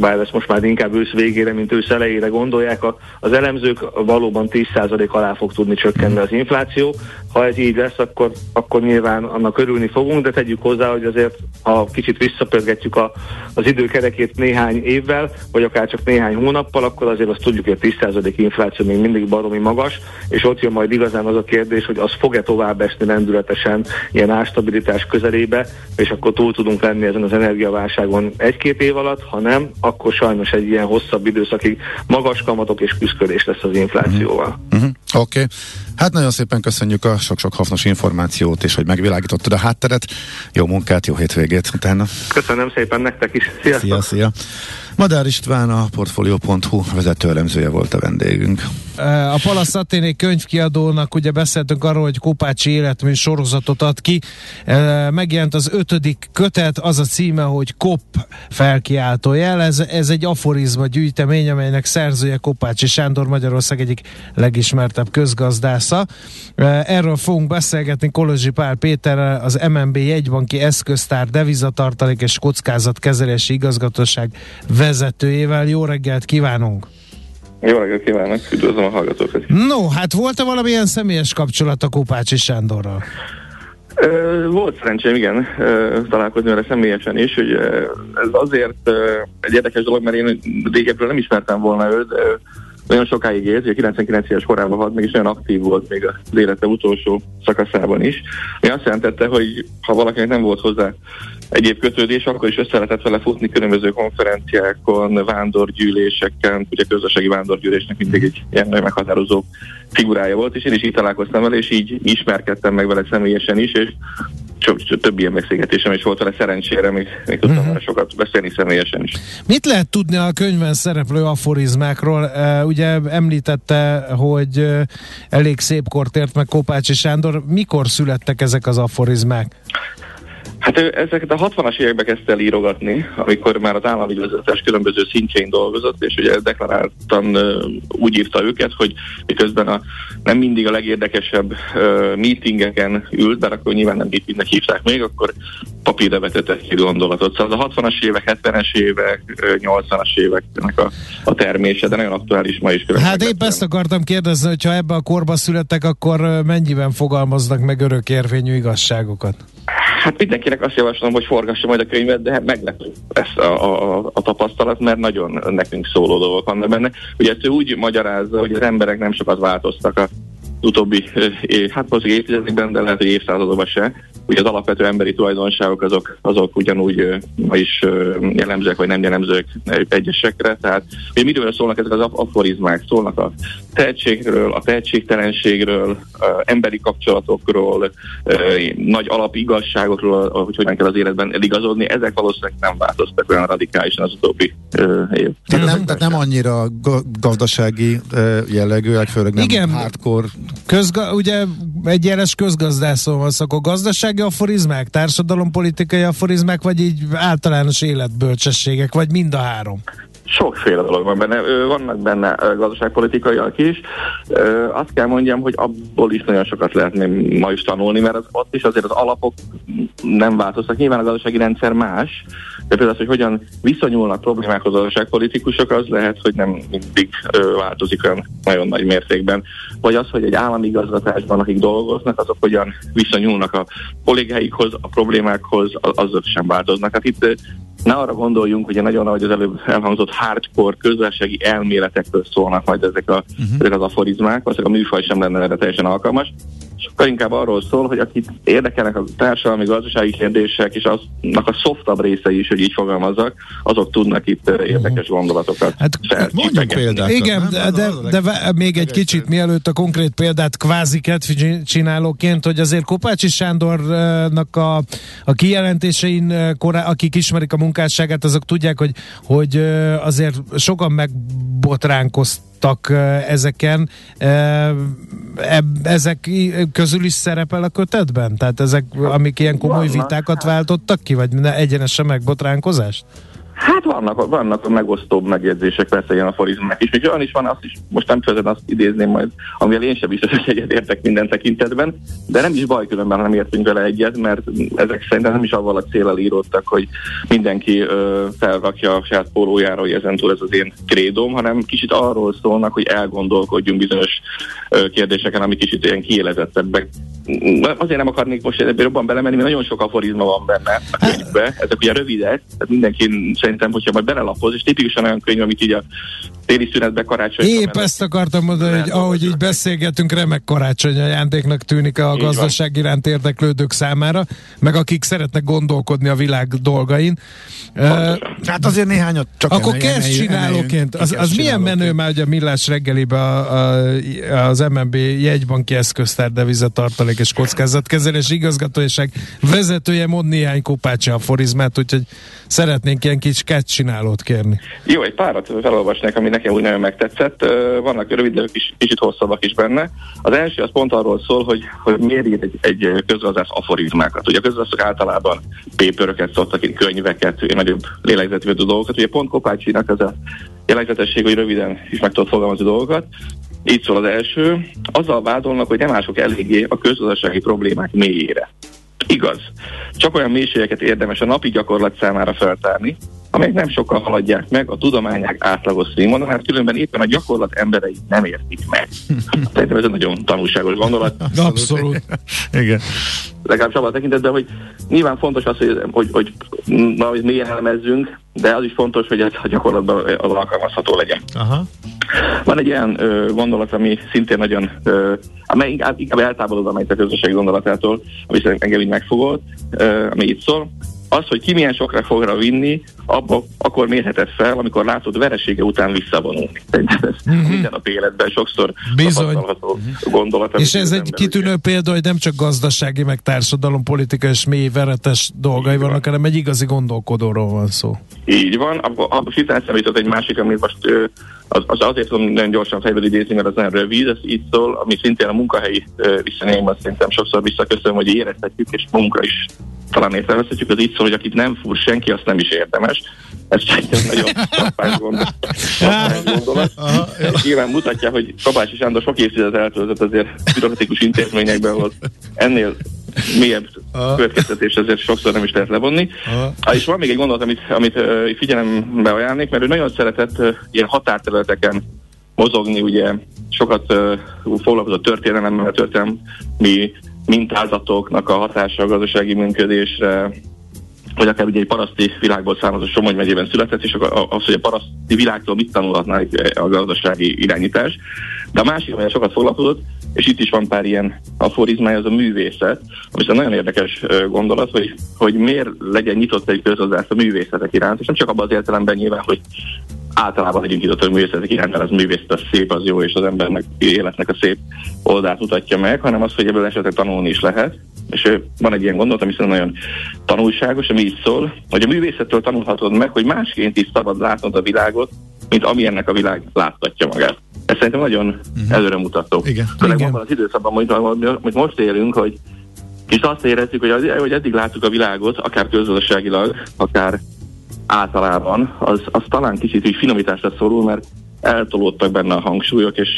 bár ezt most már inkább ősz végére, mint ősz elejére gondolják, az elemzők valóban 10% alá fog tudni csökkenni az infláció. Ha ez így lesz, akkor, akkor nyilván annak örülni fogunk, de tegyük hozzá, hogy azért ha kicsit visszapörgetjük a, az időkerekét néhány évvel, vagy akár csak néhány hónappal, akkor azért azt tudjuk, hogy a 10% infláció még mindig baromi magas, és ott jön majd igazán az a kérdés, hogy az fog-e tovább esni lendületesen ilyen ástabilitás közelébe, és akkor túl tudunk lenni ezen az energiaválságon egy-két év alatt, ha nem, akkor sajnos egy ilyen hosszabb időszakig magas kamatok és küzdködés lesz az inflációval. Uh-huh. Oké. Okay. Hát nagyon szépen köszönjük a sok-sok hasznos információt, és hogy megvilágítottad a hátteret. Jó munkát, jó hétvégét utána. Köszönöm szépen nektek is. Sziasztok. Szia, szia. Madár István, a Portfolio.hu vezető elemzője volt a vendégünk. A Palasz Athéné könyvkiadónak ugye beszéltünk arról, hogy Kopácsi életmű sorozatot ad ki. Megjelent az ötödik kötet, az a címe, hogy Kop felkiáltó jel. Ez, ez egy aforizma gyűjtemény, amelynek szerzője Kopácsi Sándor Magyarország egyik legismertebb közgazdásza. Erről fogunk beszélgetni Kolozsi Pál Péterrel, az MNB jegybanki eszköztár devizatartalék és kockázatkezelési igazgatóság vezetőjével. Jó reggelt kívánunk! Jó reggelt kívánok, üdvözlöm a hallgatókat. No, hát volt-e valamilyen személyes kapcsolat a Kopácsi Sándorral? Volt szerencsém, igen, találkozni vele személyesen is, hogy ez azért egy érdekes dolog, mert én régebről nem ismertem volna őt, de nagyon sokáig élt, ugye 99 éves korában halt meg, és nagyon aktív volt még az élete utolsó szakaszában is. Ami azt jelentette, hogy ha valakinek nem volt hozzá egyéb kötődés, akkor is össze lehetett vele futni különböző konferenciákon, vándorgyűléseken, ugye közösségi vándorgyűlésnek mindig egy ilyen meghatározó figurája volt, és én is így találkoztam vele, és így ismerkedtem meg vele személyesen is, és több ilyen beszélgetésem is volt vele szerencsére, még, még tudtam uh-huh. sokat beszélni személyesen is. Mit lehet tudni a könyvben szereplő aforizmákról? Ugye említette, hogy elég szép kort ért meg Kopácsi Sándor. Mikor születtek ezek az aforizmák? Hát ő ezeket a 60-as években kezdte el írogatni, amikor már az állami vezetés különböző szintjein dolgozott, és ugye deklaráltan úgy írta őket, hogy miközben a, nem mindig a legérdekesebb uh, meetingeken ült, bár akkor nyilván nem meetingnek hívták még, akkor papírra vetett egy gondolatot. Szóval az a 60-as évek, 70-es évek, 80-as éveknek a, a termése, de nagyon aktuális ma is. Hát épp ezt akartam kérdezni, hogyha ebbe a korba születtek, akkor mennyiben fogalmaznak meg örökérvényű igazságokat? Hát mindenkinek azt javaslom, hogy forgassa majd a könyvet, de meglepő lesz a, a, a tapasztalat, mert nagyon nekünk szóló dolgok vannak benne. Ugye ő úgy magyarázza, hogy az emberek nem sokat változtak a utóbbi, hát most évtizedekben, de lehet, hogy évszázadokban se. Ugye az alapvető emberi tulajdonságok azok, azok ugyanúgy ma is jellemzőek, vagy nem jellemzőek egyesekre. Tehát hogy miről szólnak ezek az aforizmák? Szólnak a tehetségről, a tehetségtelenségről, emberi kapcsolatokról, nagy alapigazságokról, hogy hogyan kell az életben eligazodni. Ezek valószínűleg nem változtak olyan radikálisan az utóbbi év. Tehát nem, tehát nem annyira gazdasági jellegűek, főleg nem Igen. hardcore Közga, ugye egy jeles közgazdászról van szó, akkor gazdasági aforizmák, társadalompolitikai aforizmák, vagy így általános életbölcsességek, vagy mind a három? sokféle dolog van benne. Vannak benne gazdaságpolitikaiak is. Azt kell mondjam, hogy abból is nagyon sokat lehet még ma is tanulni, mert az, ott is azért az alapok nem változtak. Nyilván a gazdasági rendszer más, de például az, hogy hogyan viszonyulnak problémákhoz a gazdaságpolitikusok, az lehet, hogy nem mindig ö, változik olyan nagyon nagy mértékben. Vagy az, hogy egy állami igazgatásban, akik dolgoznak, azok hogyan viszonyulnak a kollégáikhoz, a problémákhoz, az- azok sem változnak. Hát itt ne arra gondoljunk, hogy nagyon ahogy az előbb elhangzott hardcore közösségi elméletekről szólnak majd ezek, a, uh-huh. ezek az aforizmák, valószínűleg a műfaj sem lenne erre teljesen alkalmas. Sokkal inkább arról szól, hogy akit érdekelnek a társadalmi gazdasági kérdések, és aznak a softabb részei is, hogy így fogalmazzak, azok tudnak itt ö, érdekes gondolatokat Hát, felcsipegetni. mondjunk példát. Igen, nem? de, de, de vá- még egy kicsit mielőtt a konkrét példát kvázi csinálóként, hogy azért Kopácsi Sándornak a, a kijelentésein, korá, akik ismerik a munkásságát, azok tudják, hogy, hogy azért sokan megbotránkoztak eh, ezeken. Ezek közül is szerepel a kötetben? Tehát ezek, amik ilyen komoly vitákat váltottak ki, vagy ne- egyenesen megbotránkozást? Hát vannak, vannak a megosztóbb megjegyzések, persze ilyen aforizmák is. Még olyan is van, azt is most nem közben azt idézném majd, amivel én sem biztos, hogy egyet értek minden tekintetben, de nem is baj különben, nem értünk vele egyet, mert ezek szerintem nem is avval a célral íródtak, hogy mindenki ö, felrakja a saját pólójára, hogy ezentúl ez az én krédóm, hanem kicsit arról szólnak, hogy elgondolkodjunk bizonyos ö, kérdéseken, ami kicsit ilyen kiélezettebbek. Azért nem akarnék most ebben jobban belemenni, mert nagyon sok aforizma van benne a könyvbe. Ezek ugye rövidek, tehát mindenki szerintem, hogyha majd belelapoz, és tipikusan olyan könyv, amit így a téli szünetbe karácsony. Épp ezt akartam mondani, hogy ahogy így beszélgetünk, remek karácsony ajándéknak tűnik a Így gazdaság iránt érdeklődők számára, meg akik szeretnek gondolkodni a világ dolgain. Uh, Hát azért néhányat csak akkor emelj- kezd csinálóként. Az, az milyen menő már, hogy a Millás reggelibe a, a, az MNB jegybanki eszköztár devizatartalék és kockázatkezelés igazgatóság vezetője mond néhány kopácsa aforizmát, úgyhogy szeretnénk ilyen kis csinálót kérni. Jó, egy párat felolvasnék, ami nekem úgy nagyon megtetszett. Vannak rövid, de kis, kicsit hosszabbak is benne. Az első az pont arról szól, hogy, hogy miért ír egy, egy közgazdász aforizmákat. Ugye a közgazdászok általában paperöket szoktak, írni, könyveket, ilyen nagyobb lélegzetvédő dolgokat. Ugye pont Kopácsinak az a jellegzetesség, hogy röviden is meg tudod fogalmazni dolgokat. Így szól az első. Azzal vádolnak, hogy nem ások eléggé a közgazdasági problémák mélyére. Igaz. Csak olyan mélységeket érdemes a napi gyakorlat számára feltárni, amelyek nem sokkal haladják meg a tudományák átlagos színvonalát, mert különben éppen a gyakorlat emberei nem értik meg. Szerintem ez egy nagyon tanulságos gondolat. Abszolút. Igen. Legalábbis abban a tekintetben, hogy nyilván fontos az, hogy, hogy, hogy, na, hogy mélyen elemezzünk, de az is fontos, hogy ez a gyakorlatban az alkalmazható legyen. Aha. Van egy olyan ö, gondolat, ami szintén nagyon, ö, amely inkább, inkább eltávolod a közösségi gondolatától, ami engem így megfogott, ö, ami itt szól. Az, hogy ki milyen sokra fogra vinni, abba, akkor mérheted fel, amikor látod veresége után visszavonulni. Ez mm-hmm. minden nap életben sokszor Bizony. tapasztalható gondolat. amit És ez egy kitűnő példa, hogy nem csak gazdasági, meg társadalom, politikai és mély veretes dolgai Így van. vannak, hanem egy igazi gondolkodóról van szó. Így van, abban abba hirtelen eszembe jutott egy másik, ami most az, az azért tudom nagyon gyorsan fejből idézni, mert az nagyon rövid, ez így szól, ami szintén a munkahelyi viszonyaimat szerintem sokszor visszaköszönöm, hogy érezhetjük, és munkra is talán észreveszhetjük, az így szól, hogy akit nem fúr senki, azt nem is érdemes. Ez szerintem nagyon frappáns gondolat. gondolat. Nyilván mutatja, hogy Kabácsi Sándor sok évtizedet eltöltött azért bürokratikus intézményekben, ahol ennél mélyebb következtetés azért sokszor nem is lehet levonni. Ah, és van még egy gondolat, amit, amit uh, figyelembe ajánlnék, mert ő nagyon szeretett uh, ilyen határterületeken mozogni, ugye sokat uh, foglalkozott történelemmel, történelmi mintázatoknak a hatása a gazdasági működésre, vagy akár ugye egy paraszti világból származó Somogy megyében született, és az, hogy a paraszti világtól mit tanulhatná a gazdasági irányítás. De a másik, amelyet sokat foglalkozott, és itt is van pár ilyen aforizmája, az a művészet, ami egy nagyon érdekes gondolat, hogy, hogy miért legyen nyitott egy közgazdász a művészetek iránt, és nem csak abban az értelemben nyilván, hogy általában legyünk nyitott a művészetek iránt, mert az művészet az szép, az jó, és az embernek életnek a szép oldalt mutatja meg, hanem az, hogy ebből esetleg tanulni is lehet. És van egy ilyen gondolat, ami szerintem nagyon tanulságos, ami így szól, hogy a művészettől tanulhatod meg, hogy másként is szabad látnod a világot, mint ami ennek a világ láttatja magát. Ez szerintem nagyon uh-huh. előremutató. Igen. Főleg Igen. abban az időszakban, amit, amit most élünk, hogy és azt érezzük, hogy, az, hogy eddig láttuk a világot, akár közgazdaságilag, akár általában, az, az talán kicsit így finomításra szorul, mert eltolódtak benne a hangsúlyok, és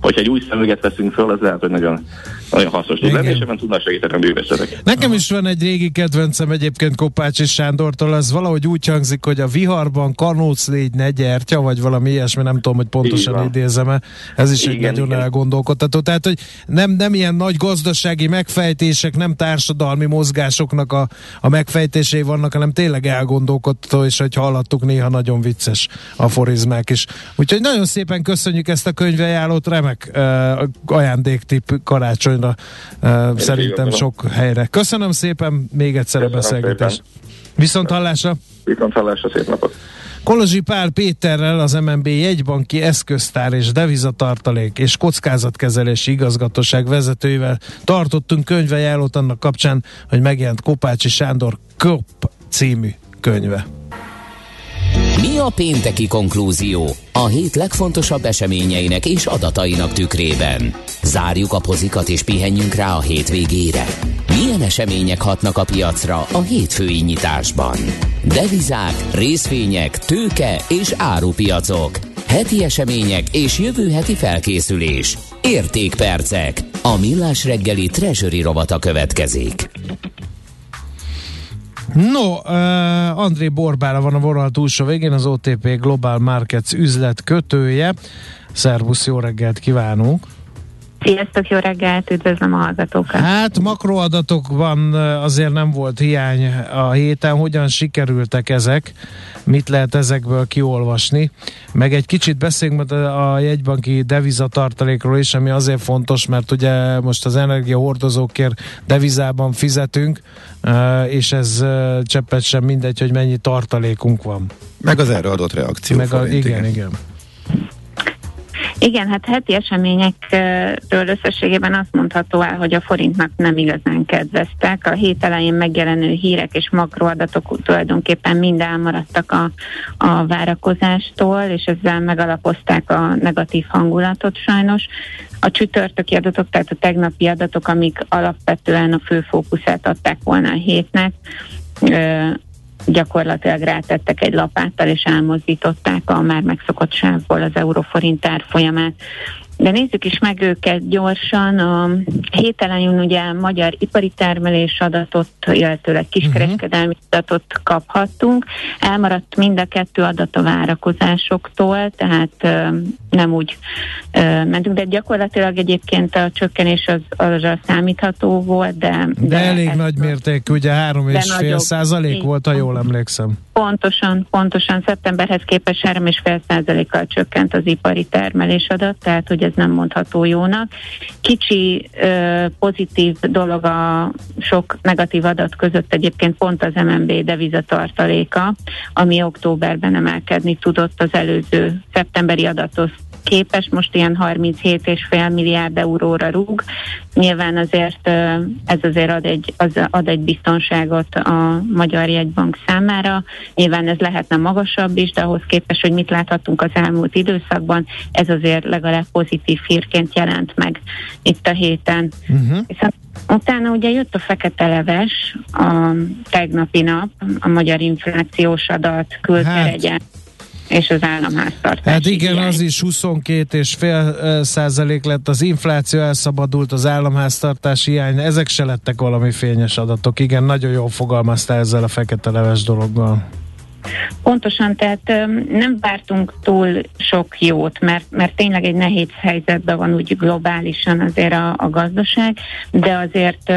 hogyha egy új szemüveget veszünk föl, az lehet, hogy nagyon, nagyon hasznos tud lenni, és ebben tudnak segíteni a művészetek. Nekem is van egy régi kedvencem egyébként Kopács és Sándortól, az valahogy úgy hangzik, hogy a viharban kanóc légy ne gyertya, vagy valami ilyesmi, nem tudom, hogy pontosan idézem-e. Ez is igen, egy nagyon igen. elgondolkodtató. Tehát, hogy nem, nem ilyen nagy gazdasági megfejtések, nem társadalmi mozgásoknak a, a megfejtései vannak, hanem tényleg elgondolkodtató, és hogy hallottuk, néha nagyon vicces aforizmák is. Úgyhogy nagyon szépen köszönjük ezt a könyvajánlót, remek uh, ajándéktip karácsonyra uh, szerintem sok helyre. Köszönöm szépen még egyszer Köszönöm a beszélgetést. Viszont hallásra! Viszont hallásra, szép napot! Kolozsi Pál Péterrel, az MNB jegybanki eszköztár és devizatartalék és kockázatkezelési igazgatóság vezetőivel tartottunk könyvejállót annak kapcsán, hogy megjelent Kopácsi Sándor Kop című könyve. Mi a pénteki konklúzió? A hét legfontosabb eseményeinek és adatainak tükrében. Zárjuk a pozikat és pihenjünk rá a hétvégére. Milyen események hatnak a piacra a hétfői nyitásban? Devizák, részvények, tőke és árupiacok. Heti események és jövő heti felkészülés. Értékpercek. A millás reggeli treasury rovata következik. No, uh, André Borbára van a vonal túlsó végén, az OTP Global Markets üzlet kötője. Szervusz, jó reggelt kívánunk! Sziasztok, jó reggelt, üdvözlöm a hallgatókat! Hát makroadatokban azért nem volt hiány a héten, hogyan sikerültek ezek, mit lehet ezekből kiolvasni, meg egy kicsit beszéljünk a jegybanki devizatartalékról is, ami azért fontos, mert ugye most az energiahordozókért devizában fizetünk, és ez cseppet sem mindegy, hogy mennyi tartalékunk van. Meg az erre adott reakció. Meg a, igen, igen. igen. Igen, hát heti eseményekről összességében azt mondható el, hogy a forintnak nem igazán kedveztek. A hét elején megjelenő hírek és makroadatok tulajdonképpen mind elmaradtak a, a várakozástól, és ezzel megalapozták a negatív hangulatot sajnos. A csütörtöki adatok, tehát a tegnapi adatok, amik alapvetően a fő fókuszát adták volna a hétnek, gyakorlatilag rátettek egy lapáttal, és elmozdították a már megszokott sávból az euróforint árfolyamát. De nézzük is meg őket gyorsan. A hét elején ugye magyar ipari termelés adatot, illetőleg kiskereskedelmi uh-huh. adatot kaphattunk. Elmaradt mind a kettő adat a várakozásoktól, tehát ö, nem úgy ö, mentünk, de gyakorlatilag egyébként a csökkenés az arra számítható volt, de... De, de elég nagy mértékű, ugye 3,5 százalék volt, ha jól emlékszem. Pontosan, pontosan szeptemberhez képest 3,5 százalékkal csökkent az ipari termelés adat, tehát hogy ez nem mondható jónak. Kicsi pozitív dolog a sok negatív adat között egyébként pont az MNB devizatartaléka, ami októberben emelkedni tudott az előző szeptemberi adathoz képes, most ilyen 37,5 milliárd euróra rúg. Nyilván azért ez azért ad egy, az ad egy biztonságot a Magyar Jegybank számára. Nyilván ez lehetne magasabb is, de ahhoz képest, hogy mit láthatunk az elmúlt időszakban, ez azért legalább pozitív hírként jelent meg itt a héten. Uh-huh. Viszont Utána ugye jött a fekete leves a tegnapi nap, a magyar inflációs adat, külkeregyen. Hát és az államháztartás. Hát igen, hiány. az is 22 és fél százalék lett, az infláció elszabadult, az államháztartás hiány, ezek se lettek valami fényes adatok. Igen, nagyon jól fogalmazta ezzel a fekete leves dologgal. Pontosan, tehát nem vártunk túl sok jót, mert, mert tényleg egy nehéz helyzetben van úgy globálisan azért a, a gazdaság, de azért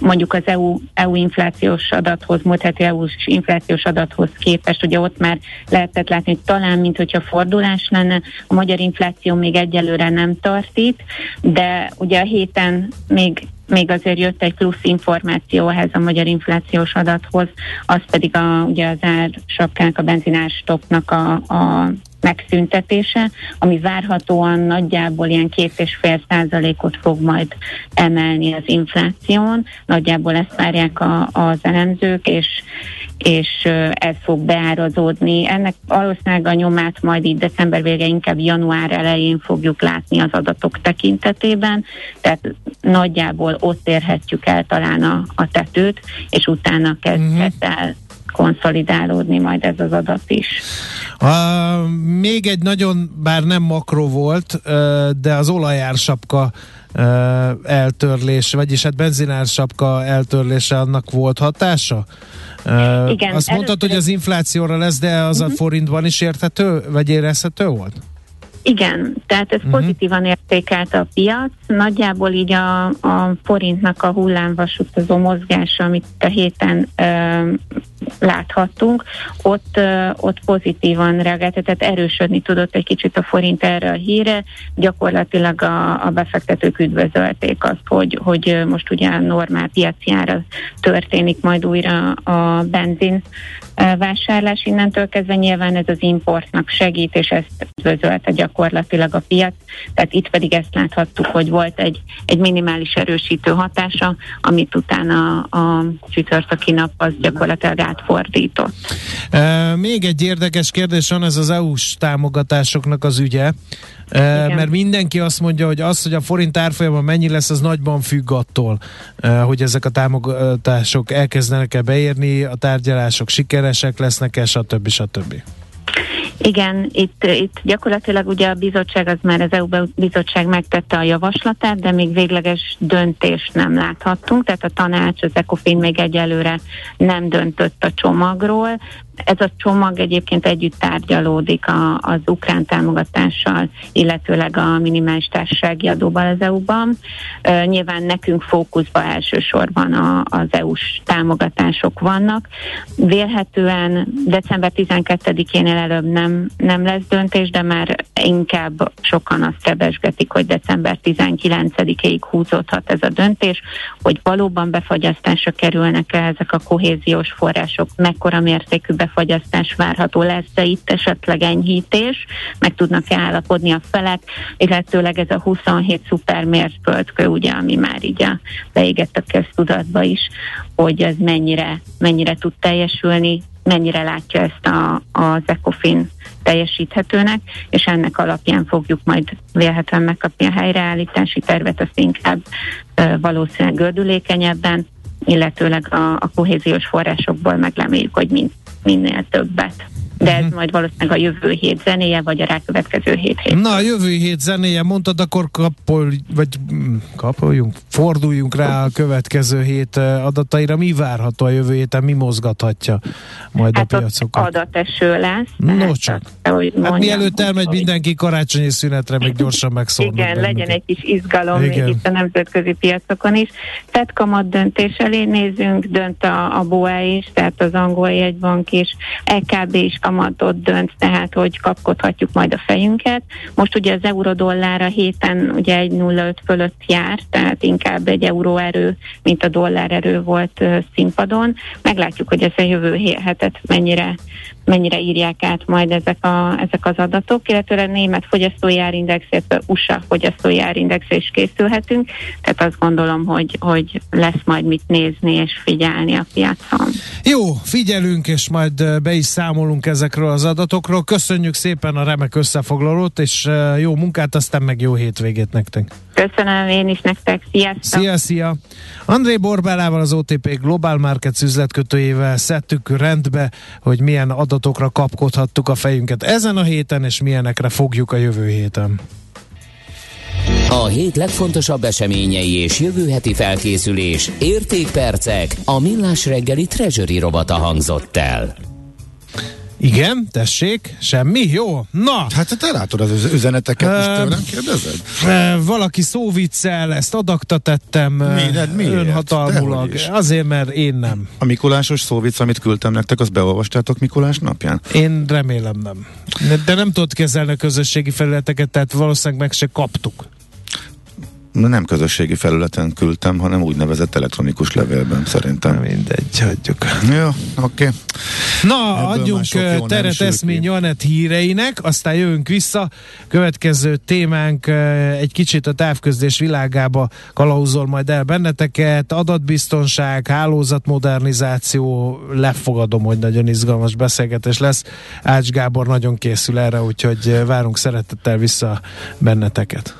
mondjuk az EU, EU inflációs adathoz, múlt heti EU-s inflációs adathoz képest, ugye ott már lehetett látni, hogy talán, mint hogyha fordulás lenne, a magyar infláció még egyelőre nem tart itt, de ugye a héten még még azért jött egy plusz információ ehhez a magyar inflációs adathoz, az pedig a, ugye az ársapkák, a benzinárstopnak a, a megszüntetése, ami várhatóan nagyjából ilyen két és fél százalékot fog majd emelni az infláción. Nagyjából ezt várják a, az elemzők, és és ez fog beárazódni. Ennek valószínűleg a nyomát majd így december vége, inkább január elején fogjuk látni az adatok tekintetében, tehát nagyjából ott érhetjük el talán a, a tetőt, és utána kezdhet uh-huh. el konszolidálódni majd ez az adat is. Uh, még egy nagyon, bár nem makro volt, de az olajársapka uh, eltörlés, vagyis hát benzinársapka eltörlése annak volt hatása? Igen, azt mondtad, hogy az inflációra lesz, de az uh-huh. a forintban is érthető, vagy érezhető volt? Igen, tehát ez uh-huh. pozitívan értékelte a piac. Nagyjából így a, a forintnak a hullámvasutazó mozgása, amit a héten ö, láthattunk, ott, ö, ott pozitívan reagált, tehát erősödni tudott egy kicsit a forint erre a híre. Gyakorlatilag a, a befektetők üdvözölték azt, hogy, hogy most ugye normál piaci ára történik majd újra a benzin vásárlás innentől kezdve nyilván ez az importnak segít, és ezt üdvözölte gyakorlatilag a piac. Tehát itt pedig ezt láthattuk, hogy volt egy, egy minimális erősítő hatása, amit utána a csütörtöki nap az gyakorlatilag átfordított. E, még egy érdekes kérdés van, ez az EU-s támogatásoknak az ügye. Igen. mert mindenki azt mondja, hogy az, hogy a forint árfolyama mennyi lesz, az nagyban függ attól, hogy ezek a támogatások elkezdenek e beérni, a tárgyalások sikeresek lesznek-e, stb. stb. Igen, itt, itt gyakorlatilag ugye a bizottság, az már az EU bizottság megtette a javaslatát, de még végleges döntést nem láthattunk, tehát a tanács, az ECOFIN még egyelőre nem döntött a csomagról, ez a csomag egyébként együtt tárgyalódik a, az ukrán támogatással, illetőleg a minimális társasági adóval az EU-ban. Uh, nyilván nekünk fókuszban elsősorban a, az EU-s támogatások vannak. Vélhetően december 12-én előbb nem, nem lesz döntés, de már inkább sokan azt rebesgetik, hogy december 19-ig húzódhat ez a döntés, hogy valóban befagyasztásra kerülnek-e ezek a kohéziós források, mekkora mértékű befagyasztás várható lesz-e itt esetleg enyhítés, meg tudnak-e állapodni a felek, illetőleg ez a 27 szuper mérföldkő, ugye, ami már így a, beégett a köztudatba is, hogy ez mennyire, mennyire tud teljesülni, mennyire látja ezt a, az ECOFIN teljesíthetőnek, és ennek alapján fogjuk majd vélhetően megkapni a helyreállítási tervet, azt inkább valószínűleg gördülékenyebben, illetőleg a, a kohéziós forrásokból megleméljük, hogy mind, minél többet de ez uh-huh. majd valószínűleg a jövő hét zenéje, vagy a rákövetkező hét hét. Na, a jövő hét zenéje, mondtad, akkor kapol, vagy mm, kapoljunk, forduljunk rá a következő hét adataira. Mi várható a jövő héten, mi mozgathatja majd hát a piacokat? adateső lesz. No csak. Hát mielőtt elmegy mindenki karácsonyi szünetre, még gyorsan megszólnak. Igen, bennünket. legyen egy kis izgalom Igen. még itt a nemzetközi piacokon is. Tehát kamat döntés elé nézünk, dönt a, a BOE is, tehát az angol jegybank is, EKB is kamatot dönt, tehát hogy kapkodhatjuk majd a fejünket. Most ugye az euró-dollár a héten ugye egy 0,5 fölött jár, tehát inkább egy euróerő, mint a dollár erő volt színpadon. Meglátjuk, hogy ez a jövő hetet mennyire, mennyire írják át majd ezek, a, ezek az adatok, illetve a német fogyasztói árindex, illetve USA fogyasztói árindexre is készülhetünk, tehát azt gondolom, hogy, hogy lesz majd mit nézni és figyelni a piacon. Jó, figyelünk, és majd be is számolunk ezekről az adatokról. Köszönjük szépen a remek összefoglalót, és jó munkát, aztán meg jó hétvégét nektek. Köszönöm én is nektek, sziasztok! Szia, szia! André Borbálával, az OTP Global Markets üzletkötőjével szedtük rendbe, hogy milyen adatokra kapkodhattuk a fejünket ezen a héten, és milyenekre fogjuk a jövő héten. A hét legfontosabb eseményei és jövő heti felkészülés, értékpercek, a millás reggeli treasury robata hangzott el. Igen, tessék, semmi? Jó, na! Hát te látod az üzeneteket, most tőlem kérdezed? Valaki szóviccel, ezt adakta tettem Miért? Miért? önhatalmulag. Azért, mert én nem. A Mikulásos szóvic, amit küldtem nektek, azt beolvastátok Mikulás napján? Én remélem nem. De nem tudod kezelni a közösségi felületeket, tehát valószínűleg meg se kaptuk nem közösségi felületen küldtem, hanem úgynevezett elektronikus levélben szerintem. Na mindegy, hagyjuk. Jó, oké. Okay. Na, Ebből adjunk teret Eszmény Janet híreinek, aztán jövünk vissza. Következő témánk egy kicsit a távközlés világába kalauzol majd el benneteket. Adatbiztonság, hálózatmodernizáció, lefogadom, hogy nagyon izgalmas beszélgetés lesz. Ács Gábor nagyon készül erre, úgyhogy várunk szeretettel vissza benneteket.